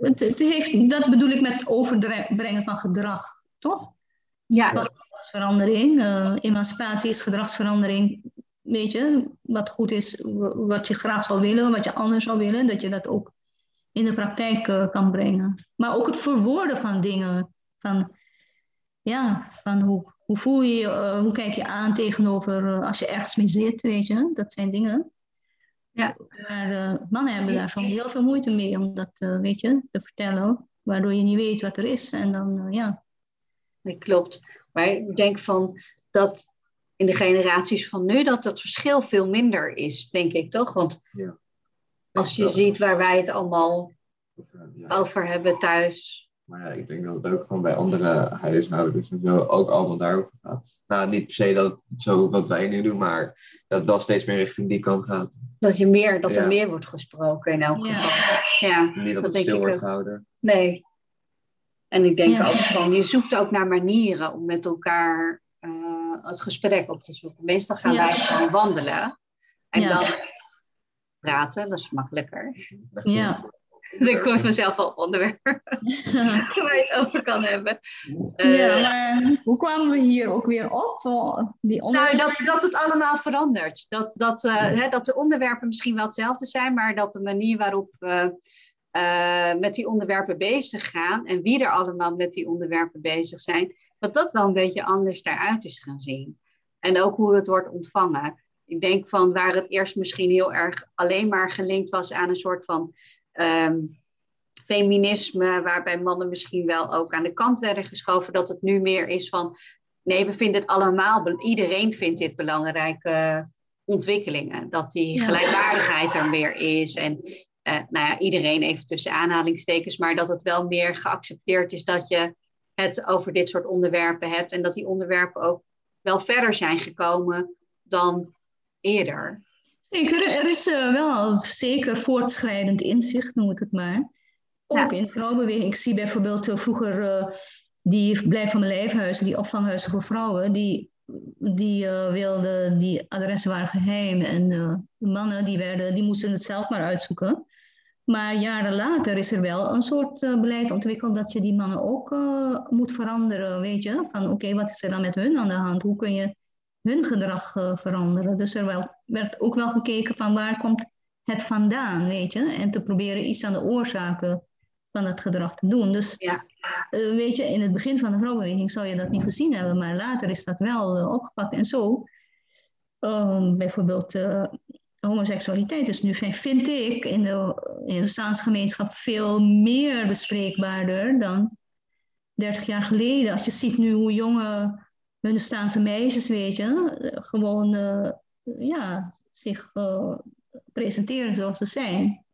het, het heeft, dat bedoel ik met overbrengen van gedrag, toch? Ja, Gedragsverandering, eh, emancipatie is gedragsverandering. Weet je, wat goed is, wat je graag zou willen, wat je anders zou willen, dat je dat ook in de praktijk eh, kan brengen. Maar ook het verwoorden van dingen. Van, ja, van hoe, hoe voel je je, eh, hoe kijk je aan tegenover als je ergens mee zit, weet je. Dat zijn dingen. Ja. Maar mannen hebben daar soms heel veel moeite mee om dat, weet je, te vertellen. Waardoor je niet weet wat er is. En dan, ja. dat klopt. Maar ik denk van dat in de generaties van nu dat dat verschil veel minder is, denk ik toch? Want Ja. als je ziet waar wij het allemaal ja. over hebben thuis. Maar ja, ik denk dat het ook gewoon bij andere huishoudens en zo ook allemaal daarover gaat. Nou, niet per se dat het zo wat wij nu doen, maar dat het wel steeds meer richting die kant gaat. Dat, je meer, dat er meer wordt gesproken in elk Ja. geval. Ja, Niet dat, Dat het stil wordt ook. gehouden. nee. En ik denk Ja. ook van, je zoekt ook naar manieren om met elkaar eh, het gesprek op te zoeken. Meestal gaan Ja. wij gewoon wandelen. En Ja. dan praten, dat is makkelijker. Ja. Dan kom je vanzelf al op onderwerpen waar je het over kan hebben. Eh, ja, maar hoe kwamen we hier ook weer op? Die Nou, dat, dat het allemaal verandert. Dat, dat, eh, hè, dat de onderwerpen misschien wel hetzelfde zijn, maar dat de manier waarop eh, met die onderwerpen bezig gaan en wie er allemaal met die onderwerpen bezig zijn, dat dat wel een beetje anders daaruit is gaan zien. En ook hoe het wordt ontvangen. Ik denk van waar het eerst misschien heel erg alleen maar gelinkt was aan een soort van ehm, feminisme, waarbij mannen misschien wel ook aan de kant werden geschoven, dat het nu meer is van Nee, we vinden het allemaal, iedereen vindt dit belangrijke ontwikkelingen. Dat die gelijkwaardigheid er meer is. En eh, nou ja, iedereen even tussen aanhalingstekens, maar dat het wel meer geaccepteerd is dat je het over dit soort onderwerpen hebt en dat die onderwerpen ook wel verder zijn gekomen dan eerder. Zeker, er is uh, wel zeker voortschrijdend inzicht, noem ik het maar. Ook in de vrouwenbeweging. Ik zie bijvoorbeeld uh, vroeger die Blijf van mijn lijfhuizen, die opvanghuizen voor vrouwen, die, die wilden, die adressen waren geheim en de mannen die, werden, die moesten het zelf maar uitzoeken. Maar jaren later is er wel een soort beleid ontwikkeld dat je die mannen ook moet veranderen, weet je. Van oké, wat is er dan met hun aan de hand? Hoe kun je hun gedrag uh, veranderen. Dus er wel, werd ook wel gekeken van waar komt het vandaan, weet je. En te proberen iets aan de oorzaken van het gedrag te doen. Dus ja. weet je, in het begin van de vrouwenbeweging zou je dat niet gezien hebben, maar later is dat wel opgepakt. En zo, um, bijvoorbeeld homoseksualiteit is nu, vind ik, in de, in de staatsgemeenschap veel meer bespreekbaarder dan 30 jaar geleden. Als je ziet nu hoe jonge Hunestaanse meisjes, weet je, gewoon uh, ja, zich uh, presenteren zoals ze zijn.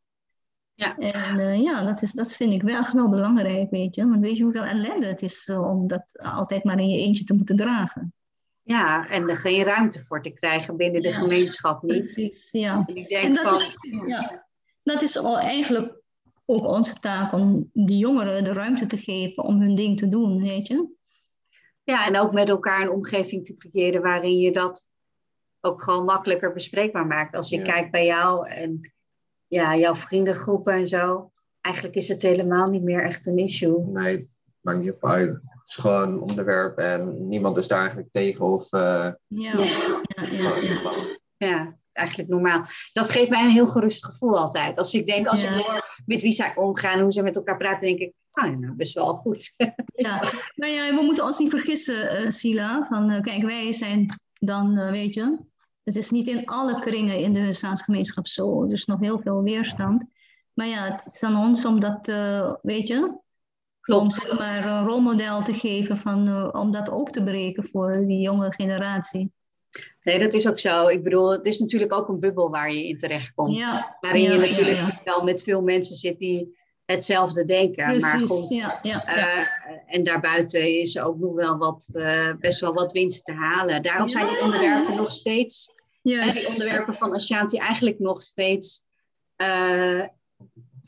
Ja. En uh, ja, dat, is, dat vind ik wel, wel belangrijk, weet je. Want weet je hoeveel ellende het is om dat altijd maar in je eentje te moeten dragen. Ja, en er geen ruimte voor te krijgen binnen de Ja, gemeenschap niet. Precies, ja. En ik denk En dat van, is, ja, dat is al eigenlijk ook onze taak om die jongeren de ruimte te geven om hun ding te doen, weet je. ja, en ook met elkaar een omgeving te creëren waarin je dat ook gewoon makkelijker bespreekbaar maakt. Als je Ja. kijkt bij jou en ja, jouw vriendengroepen en zo. Eigenlijk is het helemaal niet meer echt een issue. Nee, maakt niet op is gewoon een onderwerp en niemand is daar eigenlijk tegen of... eh, Ja, Ja. ja, ja, ja. Ja, eigenlijk normaal. Dat geeft mij een heel gerust gevoel altijd. Als ik denk, als Ja. ik hoor met wie zij omgaan, hoe ze met elkaar praten, denk ik, ah, ja, nou, best wel goed. Ja, maar ja, we moeten ons niet vergissen, eh, Sila. Van, eh, kijk, wij zijn dan, eh, weet je, het is niet in alle kringen in de staatsgemeenschap zo. Er is nog heel veel weerstand. Maar ja, het is aan ons om dat, eh, weet je, om zeg maar een rolmodel te geven, van, eh, om dat ook te breken voor die jonge generatie. Nee, dat is ook zo. Ik bedoel, het is natuurlijk ook een bubbel waar je in terechtkomt. Ja, waarin ja, je natuurlijk ja. wel met veel mensen zit die hetzelfde denken. maar Precies, goed, ja, ja. eh, en daarbuiten is ook nog wel wat, eh, best wel wat winst te halen. Daarom zijn die onderwerpen nog steeds, en Juist. die onderwerpen van Ashanti eigenlijk nog steeds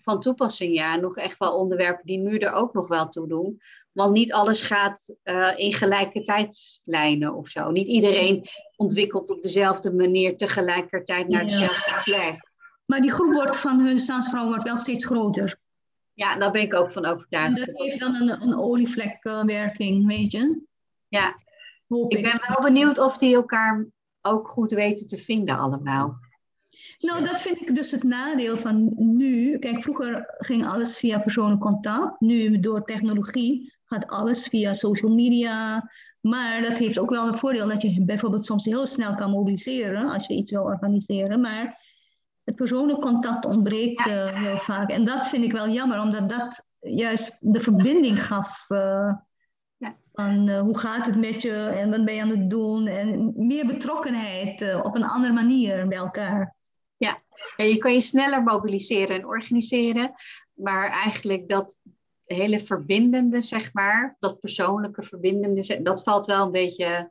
van toepassing. Ja, nog echt wel onderwerpen die nu er ook nog wel toe doen. Want niet alles gaat eh, in gelijke tijdslijnen of zo. Niet iedereen ontwikkelt op dezelfde manier tegelijkertijd naar Ja. dezelfde plek. Maar die groep wordt van hun staatsvrouwen wordt wel steeds groter. Ja, daar ben ik ook van En overtuigd. dat heeft dan een, een olievlekwerking, weet je. Ja, Hoop ik ben wel benieuwd of die elkaar ook goed weten te vinden allemaal. Nou, dat vind ik dus het nadeel van nu. Kijk, vroeger ging alles via persoonlijk contact. Nu door technologie gaat alles via social media. Maar dat heeft ook wel een voordeel dat je bijvoorbeeld soms heel snel kan mobiliseren als je iets wil organiseren. Maar het persoonlijk contact ontbreekt eh, heel vaak. En dat vind ik wel jammer, omdat dat juist de verbinding gaf. eh, Ja. van eh, hoe gaat het met je en wat ben je aan het doen. En meer betrokkenheid op een andere manier bij elkaar. Ja, je kan je sneller mobiliseren en organiseren, maar eigenlijk dat hele verbindende, zeg maar, dat persoonlijke verbindende, dat valt wel een beetje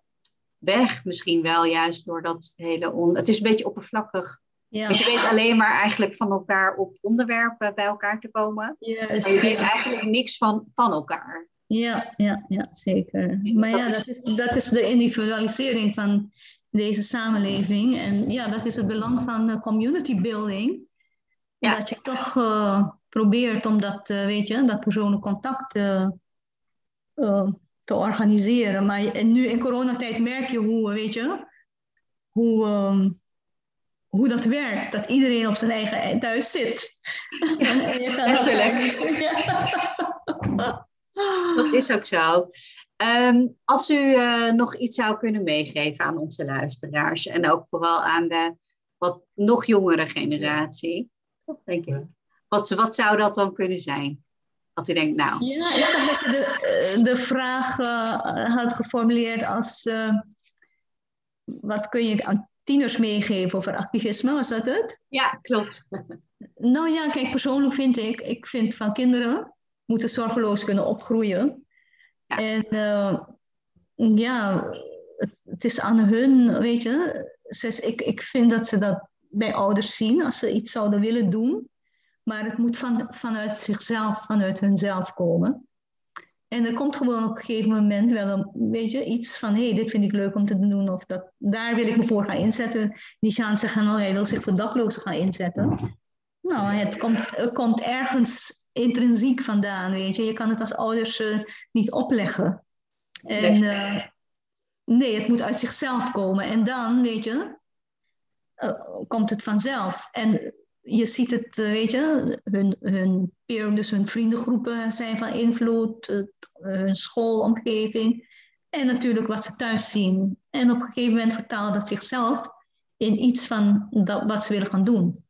weg, misschien wel juist door dat hele. On... Het is een beetje oppervlakkig. Ja, Dus je weet alleen maar eigenlijk van elkaar op onderwerpen bij elkaar te komen. Maar je weet eigenlijk niks van, van elkaar. Ja, ja, ja, zeker. Dus Maar dat ja, is- dat is, dat is de individualisering van deze samenleving. En ja, dat is het belang van eh, community building. Ja. Dat je toch eh, probeert om dat, eh, weet je, dat persoonlijk contact te organiseren. Maar en nu in coronatijd merk je hoe, weet je, hoe, ehm, hoe dat werkt. Dat iedereen op zijn eigen thuis zit. Letterlijk. Ja. Dat is ook zo. Ehm, als u eh, nog iets zou kunnen meegeven aan onze luisteraars en ook vooral aan de wat nog jongere generatie, toch denk ik. Wat, wat zou dat dan kunnen zijn? Dat u denkt, nou, Ja, ik zag dat je de, eh, de vraag eh, had geformuleerd als... wat kun je aan tieners meegeven over activisme, was dat het? ja, klopt. Nou ja, kijk, persoonlijk vind ik, ik vind van kinderen moeten zorgeloos kunnen opgroeien. Ja. En eh, ja, het, is aan hun, weet je. Ik, ik vind dat ze dat bij ouders zien als ze iets zouden willen doen. Maar het moet van, vanuit zichzelf, vanuit hunzelf komen. En er komt gewoon op een gegeven moment wel een weet je, iets van, hé, hey, dit vind ik leuk om te doen, of dat, daar wil ik me voor gaan inzetten. Die gaan zeggen, nou, hij wil zich voor daklozen gaan inzetten. Nou, het komt, het komt ergens intrinsiek vandaan, weet je. Je kan het als ouders uh, niet opleggen. En nee. Uh, nee, het moet uit zichzelf komen. En dan, weet je, uh, komt het vanzelf. En je ziet het, weet je, hun, hun peer, dus hun vriendengroepen zijn van invloed, hun schoolomgeving en natuurlijk wat ze thuis zien. En op een gegeven moment vertaalt dat zichzelf in iets van dat, wat ze willen gaan doen.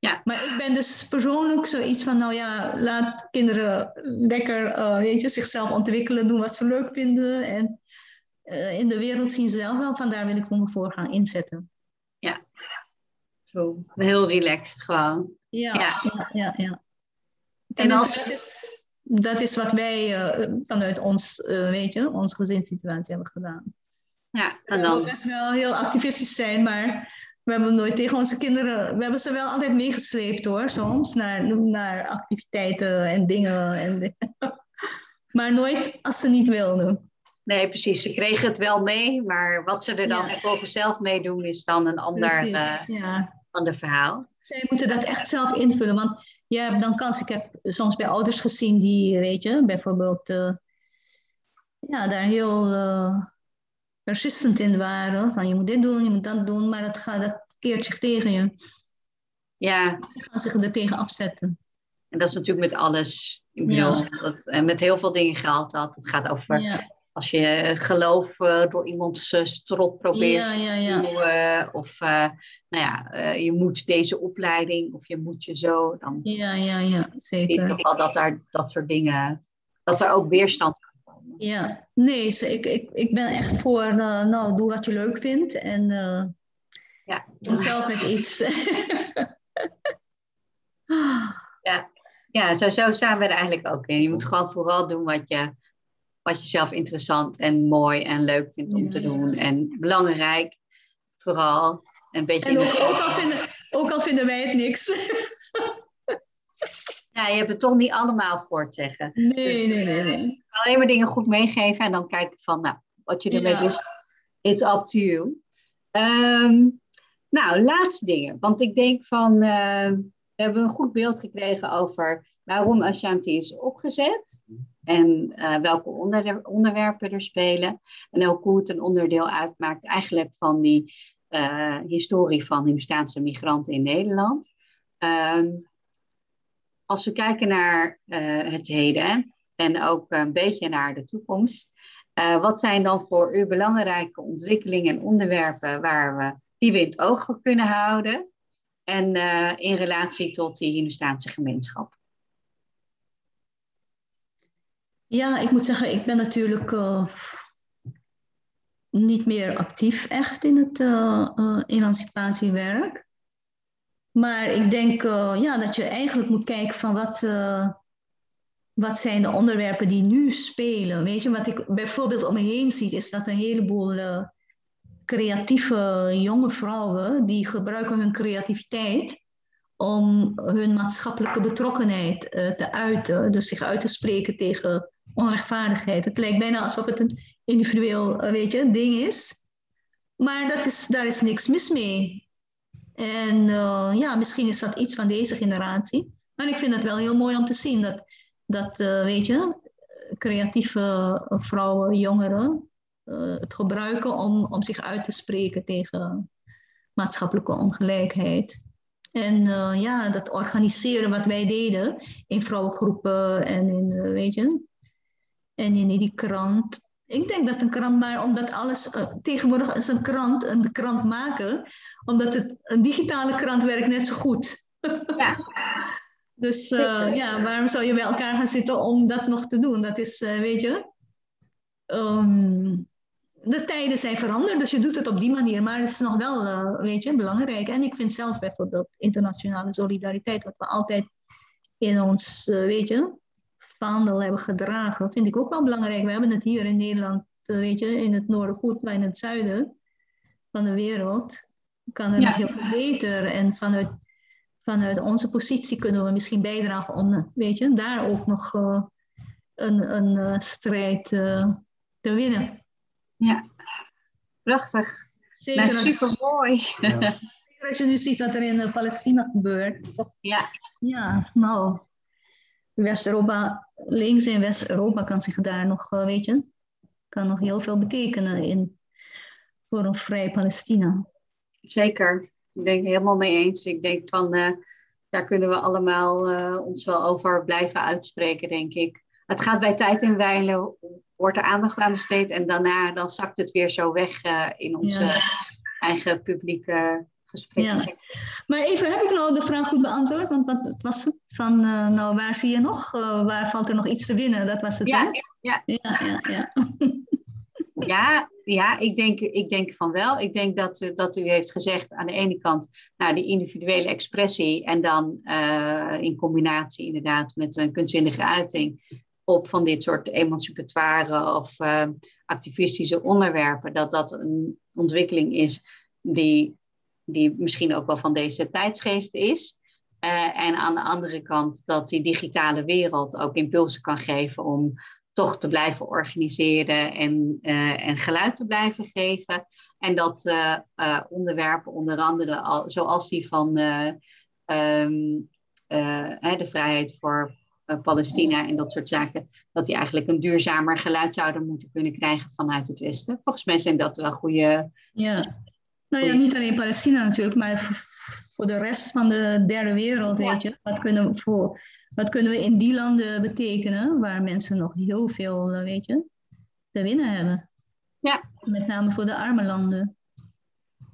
Ja. Maar ik ben dus persoonlijk zoiets van, nou ja, laat kinderen lekker, uh, weet je, zichzelf ontwikkelen, doen wat ze leuk vinden. En uh, in de wereld zien ze zelf wel, vandaar wil ik me voor gaan inzetten. Ja, zo heel relaxed gewoon. Ja, ja, ja. ja, ja. En als... dat, is, dat is wat wij uh, vanuit ons, weet je, onze gezinssituatie hebben gedaan. Ja, en dan... We best wel heel activistisch zijn, maar we hebben nooit tegen onze kinderen, we hebben ze wel altijd meegesleept hoor, soms, naar, naar activiteiten en dingen. En maar nooit als ze niet wilden. Nee, precies. Ze kregen het wel mee, maar wat ze er dan ja. vervolgens zelf mee doen, is dan een ander, uh, ja. ander verhaal. Zij moeten dat echt zelf invullen, want je hebt dan kans, ik heb soms bij ouders gezien die, weet je, bijvoorbeeld, uh, ja, daar heel... Uh, persistent in waren. Van je moet dit doen, je moet dat doen, maar dat, gaat, dat keert zich tegen je. Ja. Ze gaan zich er tegen afzetten. En dat is natuurlijk met alles. Ik bedoel, Ja. dat, en met heel veel dingen geldt dat. Het gaat over Ja, als je geloof eh, door iemands uh, strot probeert ja, duwen, Of eh, nou ja, eh, je moet deze opleiding of je moet je zo. Dan Ja, ja, ja, zie je zeker. toch wel dat daar dat soort dingen, dat er ook weerstand. Ja, nee, ik, ik, ik ben echt voor, eh, nou, doe wat je leuk vindt en eh Ja. zelf met iets. Ja, zo, zo staan we er eigenlijk ook in. Je moet gewoon vooral doen wat je, wat je zelf interessant en mooi en leuk vindt om Ja, te ja. doen. En belangrijk, vooral. Een beetje En in ook, het ook, al vinden, ook al vinden wij het niks. Ja, je hebt het toch niet allemaal voor te zeggen. Nee, nee, nee, nee. Alleen maar dingen goed meegeven en dan kijken van, nou, wat je ermee Ja. doet. It's up to you. Ehm, nou, laatste dingen. Want ik denk van, eh, we hebben een goed beeld gekregen over waarom Ashanti is opgezet. En eh, welke onder- onderwerpen er spelen. En ook hoe het een onderdeel uitmaakt eigenlijk van die eh, historie van Hindustaanse migranten in Nederland. Ehm, als we kijken naar eh, het heden en ook een beetje naar de toekomst. eh, wat zijn dan voor u belangrijke ontwikkelingen en onderwerpen waar we, die we in het oog kunnen houden? En eh, in relatie tot die Hindustaanse gemeenschap. Ja, ik moet zeggen, ik ben natuurlijk niet meer actief echt in het emancipatiewerk. Maar ik denk eh, ja, dat je eigenlijk moet kijken van wat, eh, wat zijn de onderwerpen die nu spelen. Weet je, wat ik bijvoorbeeld om me heen zie, is dat een heleboel eh, creatieve jonge vrouwen, die gebruiken hun creativiteit om hun maatschappelijke betrokkenheid te uiten. Dus zich uit te spreken tegen onrechtvaardigheid. Het lijkt bijna alsof het een individueel weet je, ding is. Maar dat is, daar is niks mis mee. En eh, ja, misschien is dat iets van deze generatie. Maar ik vind het wel heel mooi om te zien dat, dat eh, weet je, creatieve vrouwen, jongeren, eh, het gebruiken om, om zich uit te spreken tegen maatschappelijke ongelijkheid. En ja, dat organiseren wat wij deden in vrouwengroepen en in, weet je, en in die krant. Ik denk dat een krant, maar omdat alles, tegenwoordig is een krant, een krant maken, omdat het, een digitale krant werkt net zo goed. Ja. Dus eh, ja, waarom zou je bij elkaar gaan zitten om dat nog te doen? Dat is, eh, weet je, ehm, de tijden zijn veranderd, dus je doet het op die manier, maar het is nog wel, uh, weet je, belangrijk. En ik vind zelf bijvoorbeeld internationale solidariteit, wat we altijd in ons, weet je, vaandel hebben gedragen, vind ik ook wel belangrijk. We hebben het hier in Nederland, weet je, in het noorden goed, maar in het zuiden van de wereld kan het ja. nog heel veel beter. En vanuit, vanuit onze positie kunnen we misschien bijdragen om, weet je, daar ook nog een, een strijd te winnen. Ja, prachtig. Zeker. Nou, super mooi. Ja. Als je nu ziet wat er in Palestina gebeurt. Ja. Ja, nou. West-Europa, links in West-Europa kan zich daar nog, weet je, kan nog heel veel betekenen in, voor een vrij Palestina. Zeker. Ik denk helemaal mee eens. Ik denk van, uh, daar kunnen we allemaal uh, ons wel over blijven uitspreken, denk ik. Het gaat bij tijd en wijle wordt er aandacht aan besteed en daarna dan zakt het weer zo weg uh, in onze ja. eigen publieke gesprekken. Ja. Maar even, heb ik nou de vraag goed beantwoord? Want wat was het? Van, nou, waar zie je nog? Waar valt er nog iets te winnen? Dat was het, ja, hè? Ja, ja, ja. ja. Ja, ja ik, denk, ik denk van wel. Ik denk dat, dat u heeft gezegd aan de ene kant nou, die individuele expressie en dan uh, in combinatie inderdaad met een kunstzinnige uiting op van dit soort emancipatoire of uh, activistische onderwerpen, dat dat een ontwikkeling is die, die misschien ook wel van deze tijdsgeest is. En aan de andere kant dat die digitale wereld ook impulsen kan geven om toch te blijven organiseren en, uh, en geluid te blijven geven. En dat onderwerpen, onder andere al, zoals die van um, de vrijheid voor Palestina en dat soort zaken, dat die eigenlijk een duurzamer geluid zouden moeten kunnen krijgen vanuit het Westen. Volgens mij zijn dat wel goede. Ja, nou ja, niet alleen Palestina natuurlijk, maar voor de rest van de derde wereld, weet je. Wat kunnen, we voor, wat kunnen we in die landen betekenen waar mensen nog heel veel, weet je, te winnen hebben? Ja. Met name voor de arme landen.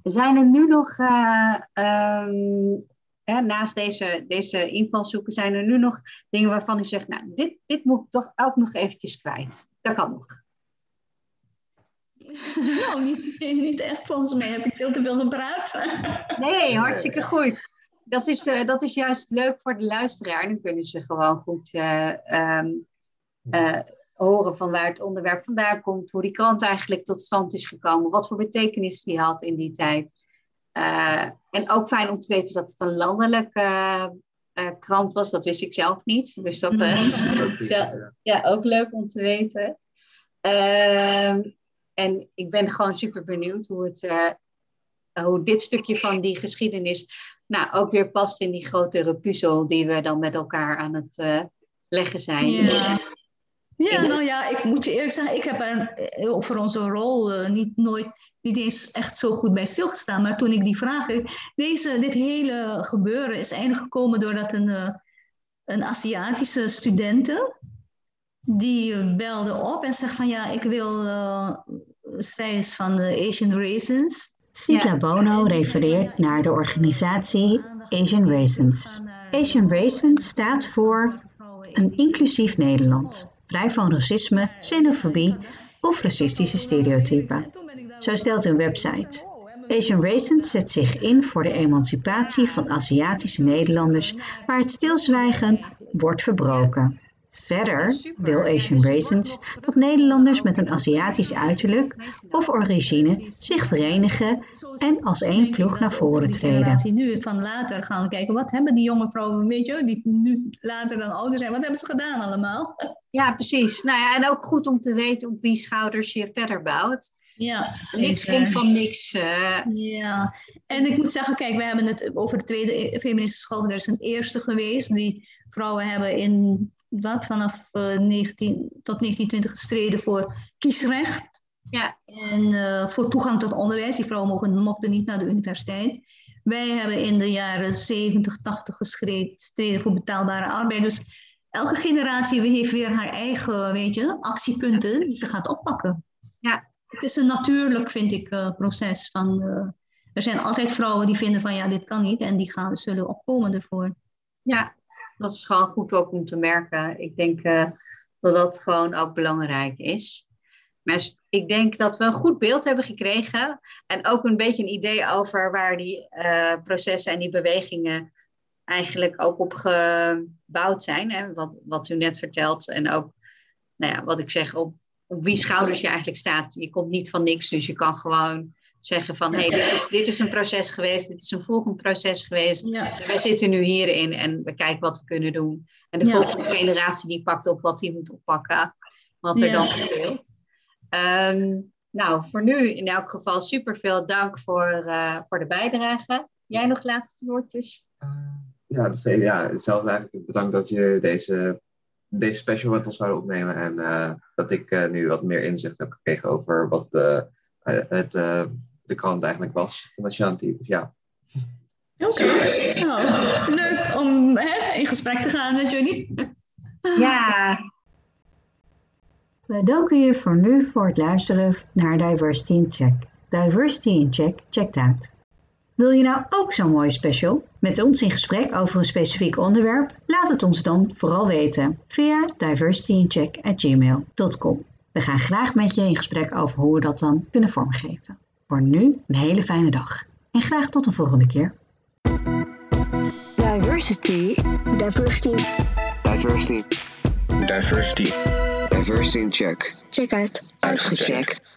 Zijn er nu nog. Uh, um Hè, naast deze, deze invalshoeken zijn er nu nog dingen waarvan u zegt, nou, dit, dit moet ik toch ook nog eventjes kwijt. Dat kan nog. Nou, niet, niet echt. Volgens mij heb ik veel te veel gepraat. Nee, hartstikke goed. Dat is, uh, dat is juist leuk voor de luisteraar. Dan kunnen ze gewoon goed uh, um, uh, horen van waar het onderwerp vandaan komt. Hoe die krant eigenlijk tot stand is gekomen. Wat voor betekenis die had in die tijd. Uh, en ook fijn om te weten dat het een landelijke uh, krant was. Dat wist ik zelf niet. Dus dat uh, ja. ja, ook leuk om te weten. En ik ben gewoon super benieuwd hoe, het, hoe dit stukje van die geschiedenis nou, ook weer past in die grotere puzzel die we dan met elkaar aan het leggen zijn. Ja. Ja, nou ja, ik moet je eerlijk zeggen, ik heb er voor onze rol niet nooit niet eens echt zo goed bij stilgestaan. Maar toen ik die vraag deze, dit hele gebeuren is eigenlijk gekomen doordat een, een Aziatische studenten die belde op en zegt van ja, ik wil, uh, zij is van de Asian Raisins. Sitla ja. Bono refereert naar de organisatie Asian Raisins. Asian Raisins staat voor een inclusief Nederland, vrij van racisme, xenofobie of racistische stereotypen. Zo stelt hun website. Asian Racing zet zich in voor de emancipatie van Aziatische Nederlanders waar het stilzwijgen wordt verbroken. Verder wil Asian Raisins dat Nederlanders met een Aziatisch uiterlijk of origine zich verenigen en als één ploeg naar voren treden. Nu van later gaan we kijken, wat hebben die jonge vrouwen, weet je, die nu later dan ouder zijn, wat hebben ze gedaan allemaal? Ja, precies. Nou ja, en ook goed om te weten op wie schouders je verder bouwt. Ja, niks komt van niks. Uh... Ja, en ik moet zeggen, kijk, we hebben het over de tweede feministische school. Er is een eerste geweest. Die vrouwen hebben in wat vanaf uh, 19 tot 1920 gestreden voor kiesrecht. Ja. En uh, voor toegang tot onderwijs. Die vrouwen mogen, mochten niet naar de universiteit. Wij hebben in de jaren 70, 80 gestreden voor betaalbare arbeid. Dus elke generatie heeft weer haar eigen, weet je, actiepunten die ze gaat oppakken. Ja, het is een natuurlijk, vind ik, uh, proces. Van, uh, er zijn altijd vrouwen die vinden van ja, dit kan niet. En die gaan, zullen opkomen ervoor. Ja, dat is gewoon goed ook om te merken. Ik denk uh, dat dat gewoon ook belangrijk is. Maar ik denk dat we een goed beeld hebben gekregen. En ook een beetje een idee over waar die eh, processen en die bewegingen eigenlijk ook op gebouwd zijn. Hè? Wat, wat u net vertelt. En ook, nou ja, wat ik zeg, op, op wie schouders je eigenlijk staat. Je komt niet van niks, dus je kan gewoon zeggen van... hé, hey, dit, is, dit is een proces geweest, dit is een volgend proces geweest. Ja. We zitten nu hierin en we kijken wat we kunnen doen. En de Ja. volgende generatie die pakt op wat die moet oppakken. Wat er Ja. dan speelt. Ehm, nou, voor nu in elk geval super veel dank voor, eh, voor de bijdrage. Jij nog laatste woord dus? Ja, dat is, ja, hetzelfde eigenlijk. Bedankt dat je deze, deze special met ons zouden opnemen. En eh, dat ik eh, nu wat meer inzicht heb gekregen over wat het, eh, de krant eigenlijk was van Ashanti. Dus ja, Oké. Nou, leuk om hè, in gesprek te gaan met jullie. Ja, We danken je voor nu voor het luisteren naar Diversity in Check. Diversity in Check checkt uit. Wil je nou ook zo'n mooie special met ons in gesprek over een specifiek onderwerp? Laat het ons dan vooral weten via diversityincheck@gmail.com. We gaan graag met je in gesprek over hoe we dat dan kunnen vormgeven. Voor nu een hele fijne dag en graag tot de volgende keer. Diversity. Diversity. Diversity. Diversity. Diversity in check. Check uit. Uitgecheckt.